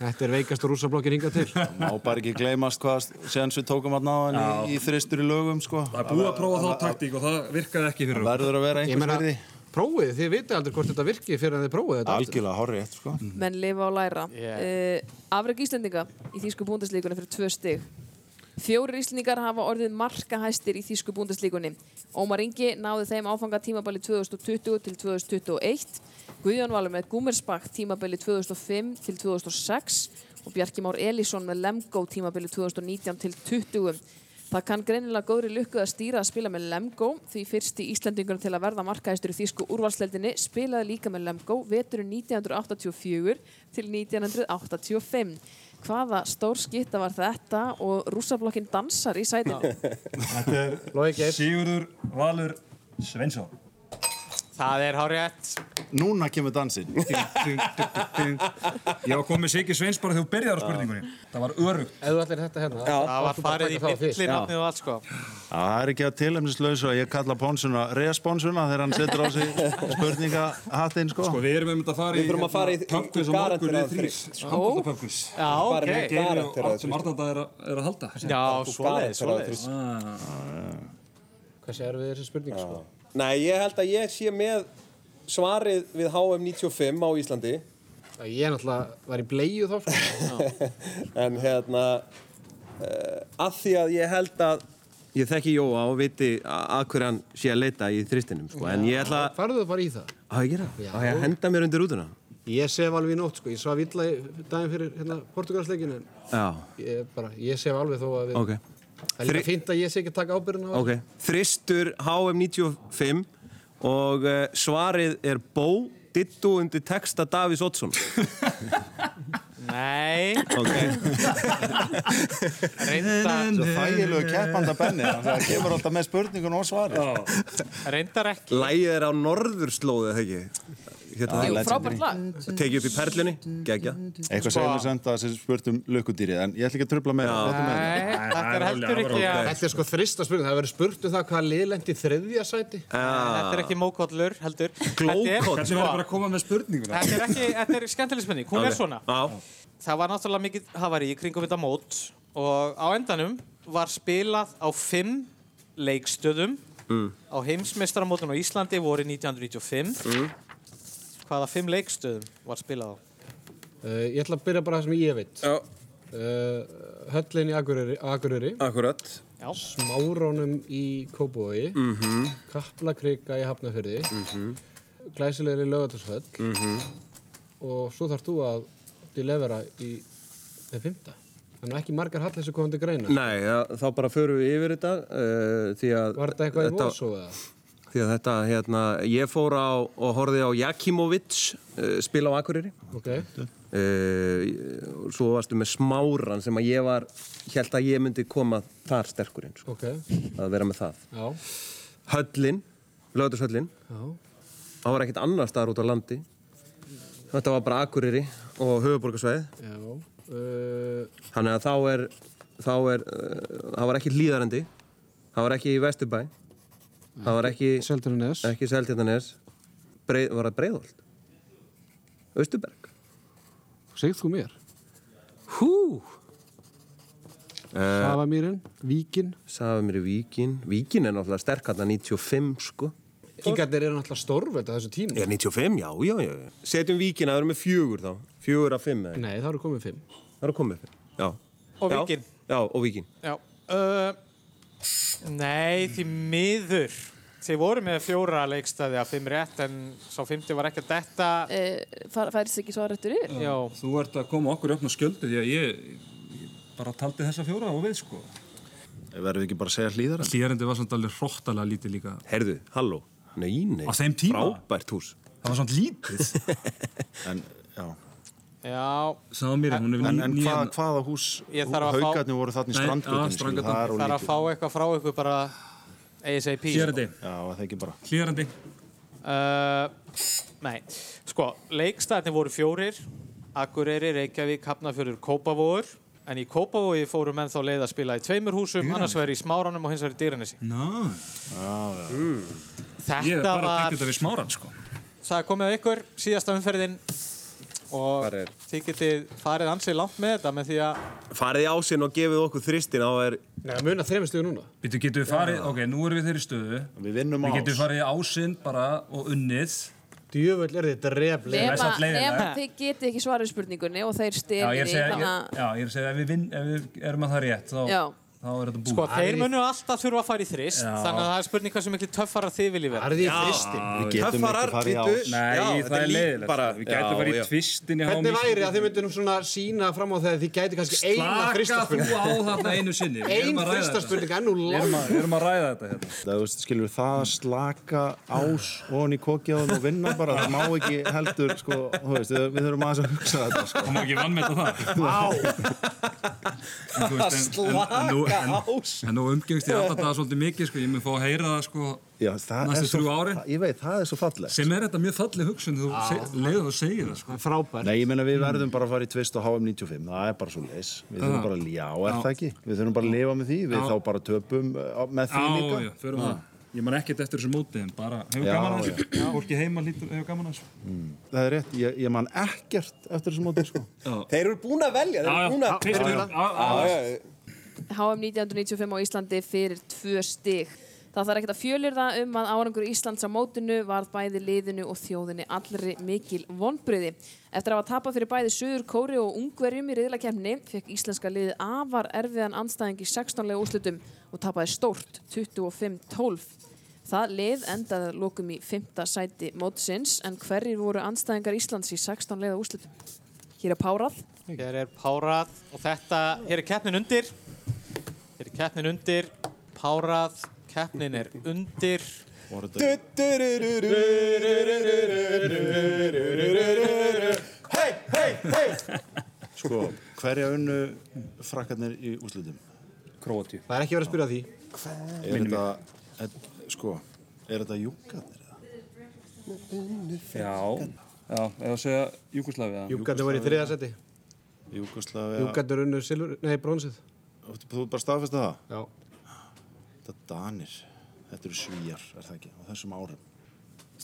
Þetta er veikast rúsablokkin hinga til. Má bara ekki gleymast hvað séðans við tókum að náðan í, í þristur í lögum, sko. Það er búið að prófa þá taktík og það virkaði ekki fyrir prófið, þið vitið aldrei hvort þetta virki fyrir að þið prófið þetta. Algjörlega, rétt, sko. Menn lifa og læra. Yeah. Uh, Afreg Íslendinga í Þýsku búndaslíkunni fyrir tvö stig. Fjórir Íslendingar hafa orðið markahæstir í Þýsku búndaslíkunni. Ómar Ingi náði þeim áfanga tímabali 2020 til 2021. Guðjón Valur með Gúmersbakk tímabili 2005 til 2006 og Bjarki Már Elísson með Lemgo tímabili 2019 til 2020. Það kann greinilega góðri lukku að stýra að spila með Lemgo því fyrsti Íslandingur til að verða markaðistur í þýsku úrvalsleldinni spilaði líka með Lemgo veturinn 1984 til 1985. Hvaða stór skitta var þetta og rússablokkin dansar í sætinu? Þetta er. Sigurður Valur Sveinsson. Það er hár rétt. Núna kemur dansinn. Ég var komið Siggi Sveins bara þegar þú byrjaði á spurningunni. Það var örugt. Ef þú ætlir þetta hérna, Það þá var farið í það millinafnið og allt sko. Það er ekki að tilhemnislausu að ég kalla Ponsuna responsuna þegar hann setur á sig spurningahattinn sko. Sko, við erum um að fara í Við þurfum að fara í- pubquiz í og morgun þrýr. þrýr. Handbóltapubquiz. Já, Bara ok. og garanteraða allt sem Arnalda er, að- er halda. Já, svoleiðis, svoleiðis. Hversu er við þessi spurning, sko? Nei, ég held að ég sé með svarið við HM 95 á Íslandi Ég náttúrulega var í bleiðu þá, sko. en hérna uh, að því að ég held að ég þekki Jóa og viti að hverju hann sé að leita í þristinum sko. en ég ætla að Farðu þú bara í það? Á, ég gera? Já. Á, ég að henda mér undir rútuna Ég sef alveg í nótt, sko. Ég svaf illa í daginn fyrir hérna, Portugalsleikin, en Já, ég, bara, ég sef alveg þó að við... ok Það er líka fínt að ég sé ekki að taka ábyrðin á Ok, þristur HM 95 og uh, svarið er Bó Dittu undir texta Davís Oddsson. Nei, Ok, reyndar, Svo þægilegu keppanda benni, það kemur alltaf með spurningun og svari. reyndar ekki. lægið er á norðurslóðu eða ekki Hérna, Jú, frábært lag. tekið upp í perlunni, gegja Eitthvað segir mér samt að þessi spurt um lukkudýrið, en ég ætla ekki að trubla með það. Nei, þetta er heldur ekki að... Þetta er sko þrista spurning. Það hefur verið spurt um það hvað liðlendi þriðja sæti. Þetta er ekki mókollur, heldur. Þetta er- Hvernig verður bara að koma með spurninguna? Þetta er ekki, þetta er skemmtileg spurning. Hún er svona. Já, Það var náttúrulega mikið hafari í kringum þetta mót og á endanum var spilað á fimm leikstöðum á heimsmeistaramótun á Íslandi voru 1995. Hvaða fimm leikstöðum var spilað á? Uh, ég ætla að byrja bara það sem ég veit. já, Uh, höllin í Akureyri, Akureyri akkurat Já. Smárónum í Kópavogi, mm -hmm. Kaplakrika í Hafnafyrði, mm -hmm. Glæsilegri Lögatarsföll mm -hmm. og svo þarf þú að delevera í þeim fymta. Þannig að ekki margar hallir sem komandi greina. Nei, ja, þá bara förum við yfir þetta uh, því að Var þetta eitthvað í Mosó eða? Því að þetta, hérna, ég fór á og horfði á Jakimovic uh, spila á Akureyri Ok. uh, svo varstu með Smáran sem að ég var held að ég myndi koma þar sterkurinn sko, Ok. að vera með það Já. Höllin, lögðurshöllin Já. það var ekkert annar staðar út á landi þetta var bara Akureyri og höfuborgarsveið Já. Uh, þannig að þá er þá er, það var ekki hlýðarendi það var ekki í Vesturbæ það var ekki Seltjarnanes. ekki Seltjarnanes breið, var það Breiðholt Östuberg Segð þú mér. hú Safamýrin, Víkin. sagði mér í Víkin Víkin er náttúrulega sterk hann 95 sko Kingarnir eru náttúrulega stórveld á þessu tíma. er 95, já, já, já setjum Víkin að vera með fjögur þá fjögur af fimm eða Nei, það eru komið fimm. það er að koma upp já. Og Já, Víkin. já, og Víkin Já. Uh, nei, því miður. Þið voru með fjóra leikstæði af fimm rétt en sá fymti var ekki að detta. Uh, færist ekki svar eftir yfir? Já. Þú ert að koma okkur upp á skjöldu því að ég, ég bara taldi þessa fjóra og við sko. Verðum við ekki bara að segja hlýðara? Hlýðarendi var samt alveg hróttalega lítið líka. Herðu, halló Nei, nei Á þeim tíma? Frábært hús Það var samt lítið. En, já. Er En, ný, en hvað, hvaða hús, Ég þarf að fá- haugarnir voru þarna í strandgötunni. það er að fá eitthvað frá ykkur bara ASAP. Hlýðarendi. Uh, nei, sko, leikstæðinni voru fjórir. Akureyri, Reykjavík, Hafnarfjörður, Kópavóður. En í Kópavói fóru menn þá leið að spila í tveimur húsum, annars verið í Smáranum og hins verið í Dýranesi. Ná. Þetta Ég er bara að var, tekja þetta við smáran sko. það er komið á ykkur, síðasta umferðin og er- þið getið farið ansið langt með þetta með því að Farið í ásinn og gefið okkur þristin á er Nei, muna þreymur stuðu núna. Býtu, getum við farið, ok, nú erum við þeirri stöðu. Við vinnum á Við getum ás. farið í ásinn bara og unnið. Djöfull er Nema, samt leiðinlegt. nema þið getið ekki svarið spurningunni og þeir Já, ég stelir er að í að... já, ég er að segja, ef við, vinn, ef við erum að það rétt, þá. Þá er þetta búið. Sko, þeir munu alltaf þurfa að fara í þrist, Já. þannig að það er spurning hversu miklu töffara þið viljið vera. Það er því þristin. Við getum ekki Töffarar, ás. Nei, Já, það er leiðilegt. bara- Við gætum farið í tvistin Hvernig væri að þið myndir svona sína fram á þegar þið gæti kannski eina Slaka þú á þarna einu sinni. Ein að þristaspurning, ennú að, við erum að ræða þetta hérna. Það, skilur það að slaka ás ofan í kokjaðum og vinna bara, það má ekki heldur, sko, við, þurfum aðeins að hugsa En en- nú- umgengst ég alltaf það svolítið mikið, sko, ég mun fá að heyra það, sko, Já, það er næstu þrjú árin. ég veit, það er svo fallegt. Sem er þetta mjög falleg hugsun, þú leiður þú segir það, sko. Frábær. Nei, ég meina við verðum bara að fara í tvist og HM 95, það er bara svo leis. Við þurfum bara að, já, er það ekki? Við þurfum bara að lifa með því, við Já. þá bara töpum uh, með því Já, líka. já, förum það. Ég man ekkert eftir þessu móti, en bara hefur gaman að þessu. Fólki heima lítur, hefur gaman að þessu. Það er rétt, ég, ég man ekkert eftir þessum móti, sko. Þeir eru búin að velja, HM 1995 á Íslandi fyrir tvö stig. Það þarf ekkert að fjölir það um að árangur Íslands á mótinu varð bæði liðinu og þjóðinni allri mikil vonbriði. Eftir að hafa tapað fyrir bæði Suður Kóri og Ungverjum í riðlakefni fekk íslenska liðið afar erfiðan anstæðing í 16 úrslutum og tapaði stórt 25-12. Það lið endaði að lokum í 5. sæti mótsins en hverjir voru anstæðingar Íslands í 16 leiða úrslutum? Hér er Párað. Hér er Párað og þetta, hér er keppnin undir. Hér er keppnin undir. Párað, keppnin er undir. Hei, hei, hei! Sko, hverja unnu frakkarnir í úslutum? Króatíu. Það er ekki verið að spyrja því. Er þetta, er, sko, er þetta júkarnir? Já, já, eða segja Júkoslavia. Júkarnir var í þriða seti. Júkoslavia, Júkarnir unnu silfur, nei, brónsið. Þú ert bara staðfesta það? Já. Þetta er Danir, þetta eru svíjar, er það ekki, á þessum árum.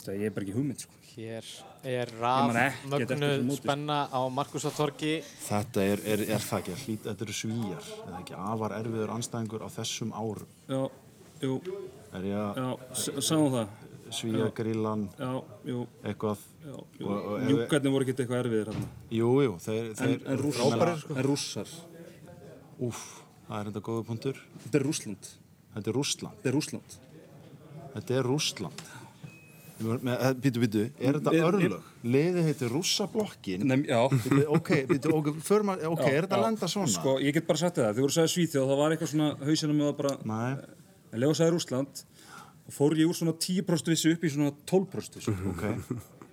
Ég er bara ekki hugmynd, sko. Hér er rafmögnuð móti. spenna á Markusatorgi. Þetta er, er, er það ekki, hlýt, þetta eru svíjar, er það ekki, afar erfiður anstæðingur á þessum árum. Já, jú, Er ég að já, sáum það. jú, eitthvað, Júkarnir voru ekkert eitthvað erfiðir hérna. jú, jú, þeir, en rússar, en rússar. úf, það er þetta góða punktur. Þetta er Rússland. Þetta er Rússland, Þetta er Rússland. þetta er Rússland. Býtu, býtu, er þetta örlög? Liði heitir Rússablokkin. Nei, já. Ok, býtu, ok, að, ok, er þetta að lenda svona? Sko, ég get bara sagt það. Þegar þú að segja Svíþjóð, þá var eitthvað svona hausina með það bara... Nei, En lega sagði Rússland, og fór ég úr svona 10% vissu upp í svona 12% vissu. ok.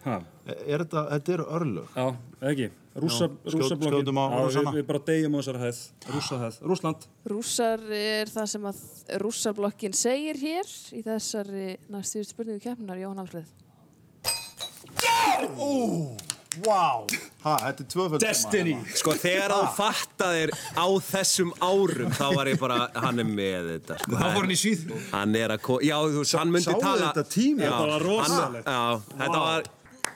Ha, Er þetta, þetta eru örlög? já, ekki. Rússablokkin. við, við bara deyjum á þessari hæð. Rússahæð. Rússland. Rússar er það sem að rússarblokkin segir hér í þessari næstu spurningu keppnar, Jóhann Alfreð. Vá! Ha, þetta er tvöföld Destiny. Sko þegar þú fattaðir á þessum árum þá var ég bara, hann er með þetta sko. Þá fór hann í Svíþjóð. Hann er að, já þú veist, hann myndi sáu tala þetta tími? Já, Þetta var rosalegt. þetta var,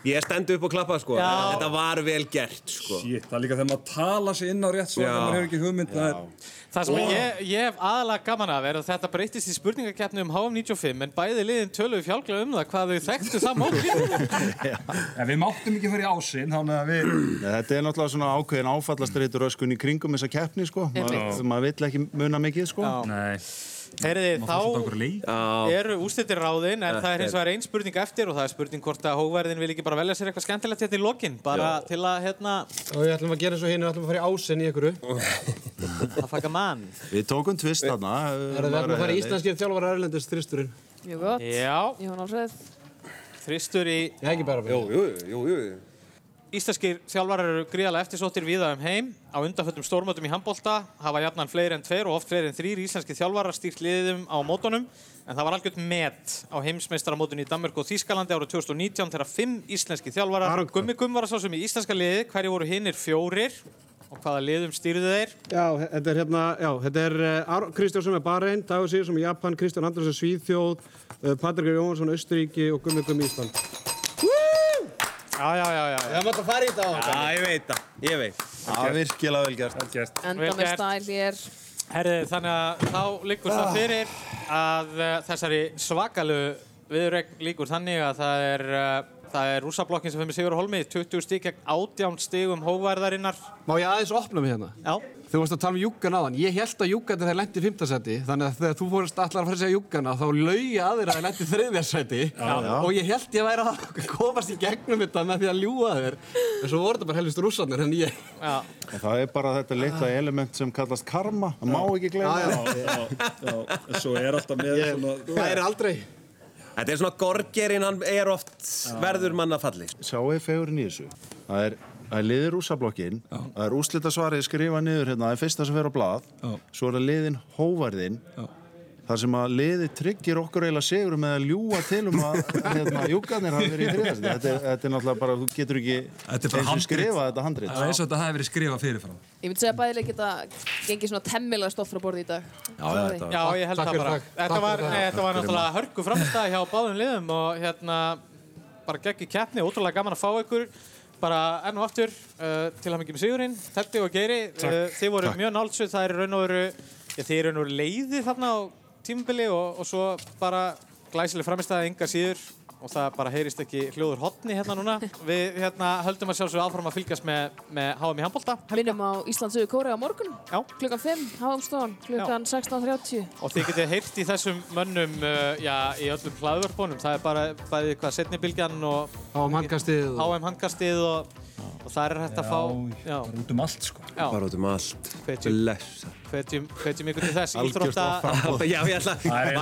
ég stendi upp og klappa sko Já. Þetta var vel gert sko Shit, það er líka þegar maður tala sig inn á rétt svo Já. þegar maður hefur ekki hugmynd. Það er, Það sem ég, ég hef aðalega gaman af er að þetta breytist í spurningakeppni um HM95 en bæði liðin töluðu fjálglega um það hvað þau þekktu það móti. en við máttum ekki fara í ásinn, þannig að við... Þetta er náttúrulega svona ákveðin áfallastreitur öskun í kringum þessa keppni, sko. Einmitt. Maður vill ekki muna mikið, sko. Svolítið þá. Já, eru úrslitir ráðin en það er hins Þetta vegar ein spurning eftir og það er spurning hvort að hóverðin vil ekki bara velja sér eitthvað skemmtilegt hérna í lokin bara til að hérna Og við ætlum að gera eins og hinn, við ætlum að fara í ásinn í ykkur. að faka mann. Við tókum tvist þarna. Það er við ætlum að fara í íslenskir þjálfara Erlendis þristurinn. Mjög gott. Já, Jóhann Alfreð. þristur í Ég ekki bara jú, jú, jú, jú Íslenskir þjálfarar eru gríðarlega eftirsóttir viða um heim. Á undanföllum stórmötum í handbólta hafa jafnan fleiri en tveir og oft fleiri en þrýr íslenski þjálfarar stýrt liðum á mótunum. En það var algjört met á heimsmeistaramótunni í Danmörku og Þýskalandi árið 2019 þegar fimm íslenski þjálfarar. Arangta. Gummi Gumm var að sá sem í íslenska liði. Hverju voru hinnir fjórir og hvaða liðum stýrðu þeir? Já, þetta er hérna, já, þetta er uh, Kristján sem er Bahrein, Dagur Sigur sem er Japan, Kristján Andersen Svíþjóð, uh, Patrik Jóhansson Östuríki og Gummi Gummi Ísland. Já, já, já, já. Það mátt að fara í þetta á Já, ég veit það, ég veit Það er virkilega vel gert. Gert. Enda Vel með stæl hér. Herði, þannig að þá liggur það fyrir að uh, þessari svakalu viðrögn líkur þannig að það er, uh, það er rúsablokkin sem fyrir Sigur Holmi 20 stík gegn 18 stígum hóvarðarinnar. Má ég aðeins opna mig hérna? Já. Þú varst að tala um júggan aðan. Ég held að júggan þegar þeir lendi í fimmtasæti, þannig að þegar þú fórst allar að fara að segja júggana, þá laugi að þeir að þeir lendi í þriðjarsæti og ég held ég væri að komast í gegnum þetta með því að ljúga þeir. En svo voru þetta bara helvist rússarnir, en ég... Já. Og það er bara þetta litla element sem kallast karma. Það má ekki gleyma Já, það. Já, já, en svo er alltaf með svona... það er aldrei... Þetta er svona gorgerinn, hann er oft verður manna falli Sjáu þið fegurinn í þessu. Það er er liðið rúsablokkin, það er úslita svarið skrifað niður hérna, það er fyrsta sem fer á blað, Já. svo er það liðin hóvarðin, Já. Þar sem að liðið tryggir okkur eiginlega sigur með að ljúa til um að hérna, júkarnir hafi verið í þriðast. Þetta, er- þetta er náttúrulega bara, þú getur ekki Þetta er bara eins og skrifað þetta handrit. Það er eins og þetta hafi verið skrifað fyrirfram. Ég myndi segja að bæðileg geta gengið svona temmilega stolt frá borði í dag. Já, já, þetta Já, ég held það bara. Þetta var, þetta var náttúrulega hörku framstæð hjá báðum liðum og hérna bara geggi keppni, ótrúlega gaman að fá ykkur bara enn og aftur uh, til að mikið með Sigurinn, Teddi og Geiri uh, þið voru Takk. mjög nálsöð, það er í raun og veru já, þið er í raun og veru leiði þarna á tímubili og, og svo bara glæsileg framistæða enga síður og það bara heyrist ekki hljóður hotni hérna núna við hérna höldum að sjálfsögðu áfram að fylgjast með, með HM í handbólta Minnum á Íslandsögu Kórea á morgun, Já. klukkan 5, háumstofan, klukkan 16.30. Og þið getið heyrt í þessum mönnum uh, já, í öllum hlaðvörpunum. Það er bara bæði hvað setnibilgjan og HM handkastið og- HM handkastið og, og það er hægt að fá já, bara út um allt sko. já, Bara út um allt. Blessa. Hvetjum, hvetjum ykkur til þess. Íþrótta, er-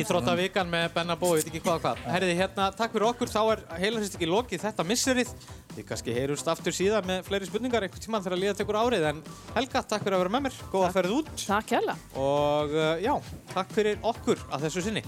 Íþróttavikan með Benna Bó, veit ekki hvað og hvað. Herriði, hérna, takk fyrir okkur, þá er heilarist ekki lokið þetta misserið. Þið kannski heyrust aftur síðan með fleiri spurningar einhvern tímann þegar líða tekur árið. En Helga, takk fyrir að vera með mér, góða ferð út. Takk hérlega. Og uh, já, takk fyrir okkur að þessu sinni.